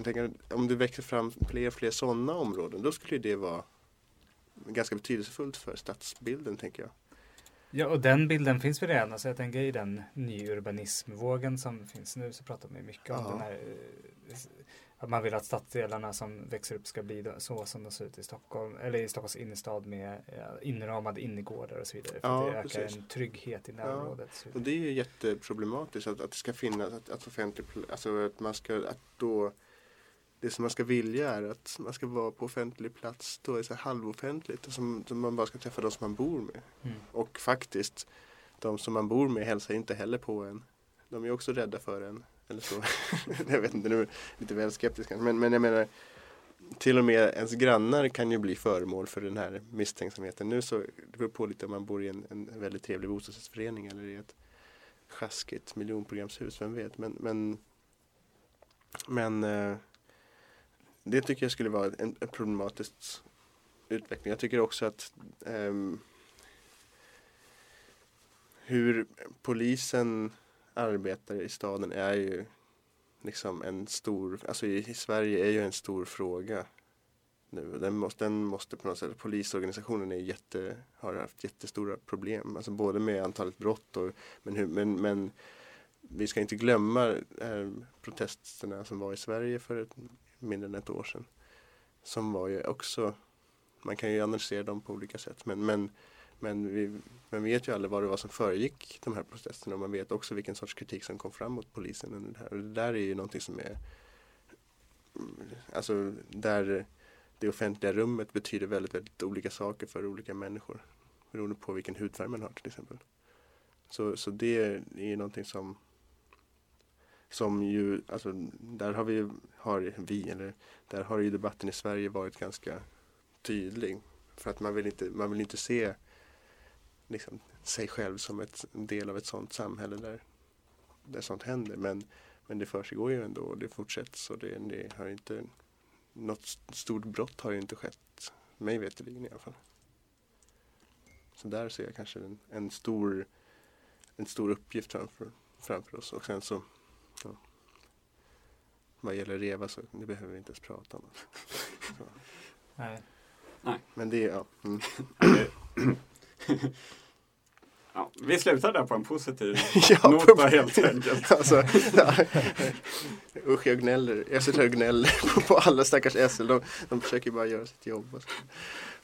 Speaker 5: Om det växer fram fler och fler sådana områden då skulle det vara ganska betydelsefullt för stadsbilden tänker jag.
Speaker 4: Ja, och den bilden finns väl redan. Alltså jag tänker i den nyurbanismvågen som finns nu så pratar man ju mycket om
Speaker 5: Ja.
Speaker 4: den här eh, att man vill att stadsdelarna som växer upp ska bli så som de ser ut i Stockholm eller i Stockholms innerstad med eh, inramade innergårdar och så vidare. För
Speaker 5: Ja,
Speaker 4: att det ökar
Speaker 5: precis.
Speaker 4: en trygghet i närområdet. Så-
Speaker 5: Och det är ju jätteproblematiskt att, att det ska finnas, att, att offentlig, alltså att man ska, att då det som man ska vilja är att man ska vara på offentlig plats då är så här halvoffentligt och som, som man bara ska träffa de som man bor med.
Speaker 4: Mm.
Speaker 5: Och faktiskt de som man bor med hälsar inte heller på en. De är också rädda för en. Eller så. jag vet inte, nu är lite väl skeptisk kanske. men, men jag menar till och med ens grannar kan ju bli föremål för den här misstänksamheten. Nu så, det beror på lite om man bor i en, en väldigt trevlig bostadsrättsförening eller i ett sjaskigt miljonprogramshus, vem vet. Men, men, men eh, det tycker jag skulle vara en, en problematisk utveckling. Jag tycker också att ehm, hur polisen arbetare i staden är ju liksom en stor, alltså i, i Sverige är ju en stor fråga nu. Den måste, den måste på något sätt, polisorganisationen är jätte, har haft jättestora problem, alltså både med antalet brott och, men, hur, men, men vi ska inte glömma eh, protesterna som var i Sverige för ett, mindre än ett år sedan. Som var ju också, man kan ju analysera dem på olika sätt, men, men men vi man vet ju aldrig vad det var som föregick de här protesterna och man vet också vilken sorts kritik som kom fram mot polisen under det här. Och det där är ju någonting som är mm, Alltså där det offentliga rummet betyder väldigt, väldigt olika saker för olika människor. Beroende på vilken hudfärg man har till exempel. Så, så det är ju någonting som som ju, alltså där har vi, har vi, eller där har ju debatten i Sverige varit ganska tydlig. För att man vill inte, man vill inte se liksom, sig själv som ett, en del av ett sådant samhälle där, där sånt händer. Men, men det försiggår ju ändå och det fortsätts och det, det har inte något stort brott har ju inte skett, mig veterligen i alla fall. Så där ser jag kanske en, en stor en stor uppgift framför, framför oss och sen så ja, vad gäller REVA så det behöver vi inte ens prata om. Så.
Speaker 4: Nej.
Speaker 5: Men det är, ja. Mm.
Speaker 2: Ja, vi slutar där på en positiv
Speaker 5: Ja,
Speaker 2: not
Speaker 5: på-
Speaker 2: då, helt enkelt.
Speaker 5: Alltså, ja. Usch, jag gnäller. Jag sitter och gnäller på, på alla stackars SL. De, de försöker bara göra sitt jobb. Alltså.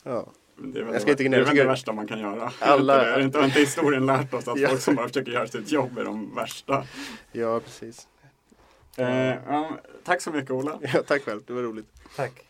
Speaker 5: Ja.
Speaker 2: Det är väl,
Speaker 5: Jag ska
Speaker 2: det,
Speaker 5: inte
Speaker 2: det,
Speaker 5: gnälla,
Speaker 2: är
Speaker 5: jag
Speaker 2: väl det värsta man kan göra.
Speaker 5: Alla-
Speaker 2: Är inte, inte historien lärt oss att
Speaker 5: Ja.
Speaker 2: folk som bara försöker göra sitt jobb är de värsta.
Speaker 5: ja, precis.
Speaker 2: Eh, ja, tack så mycket Ola.
Speaker 5: Ja, tack själv, det var roligt.
Speaker 4: Tack.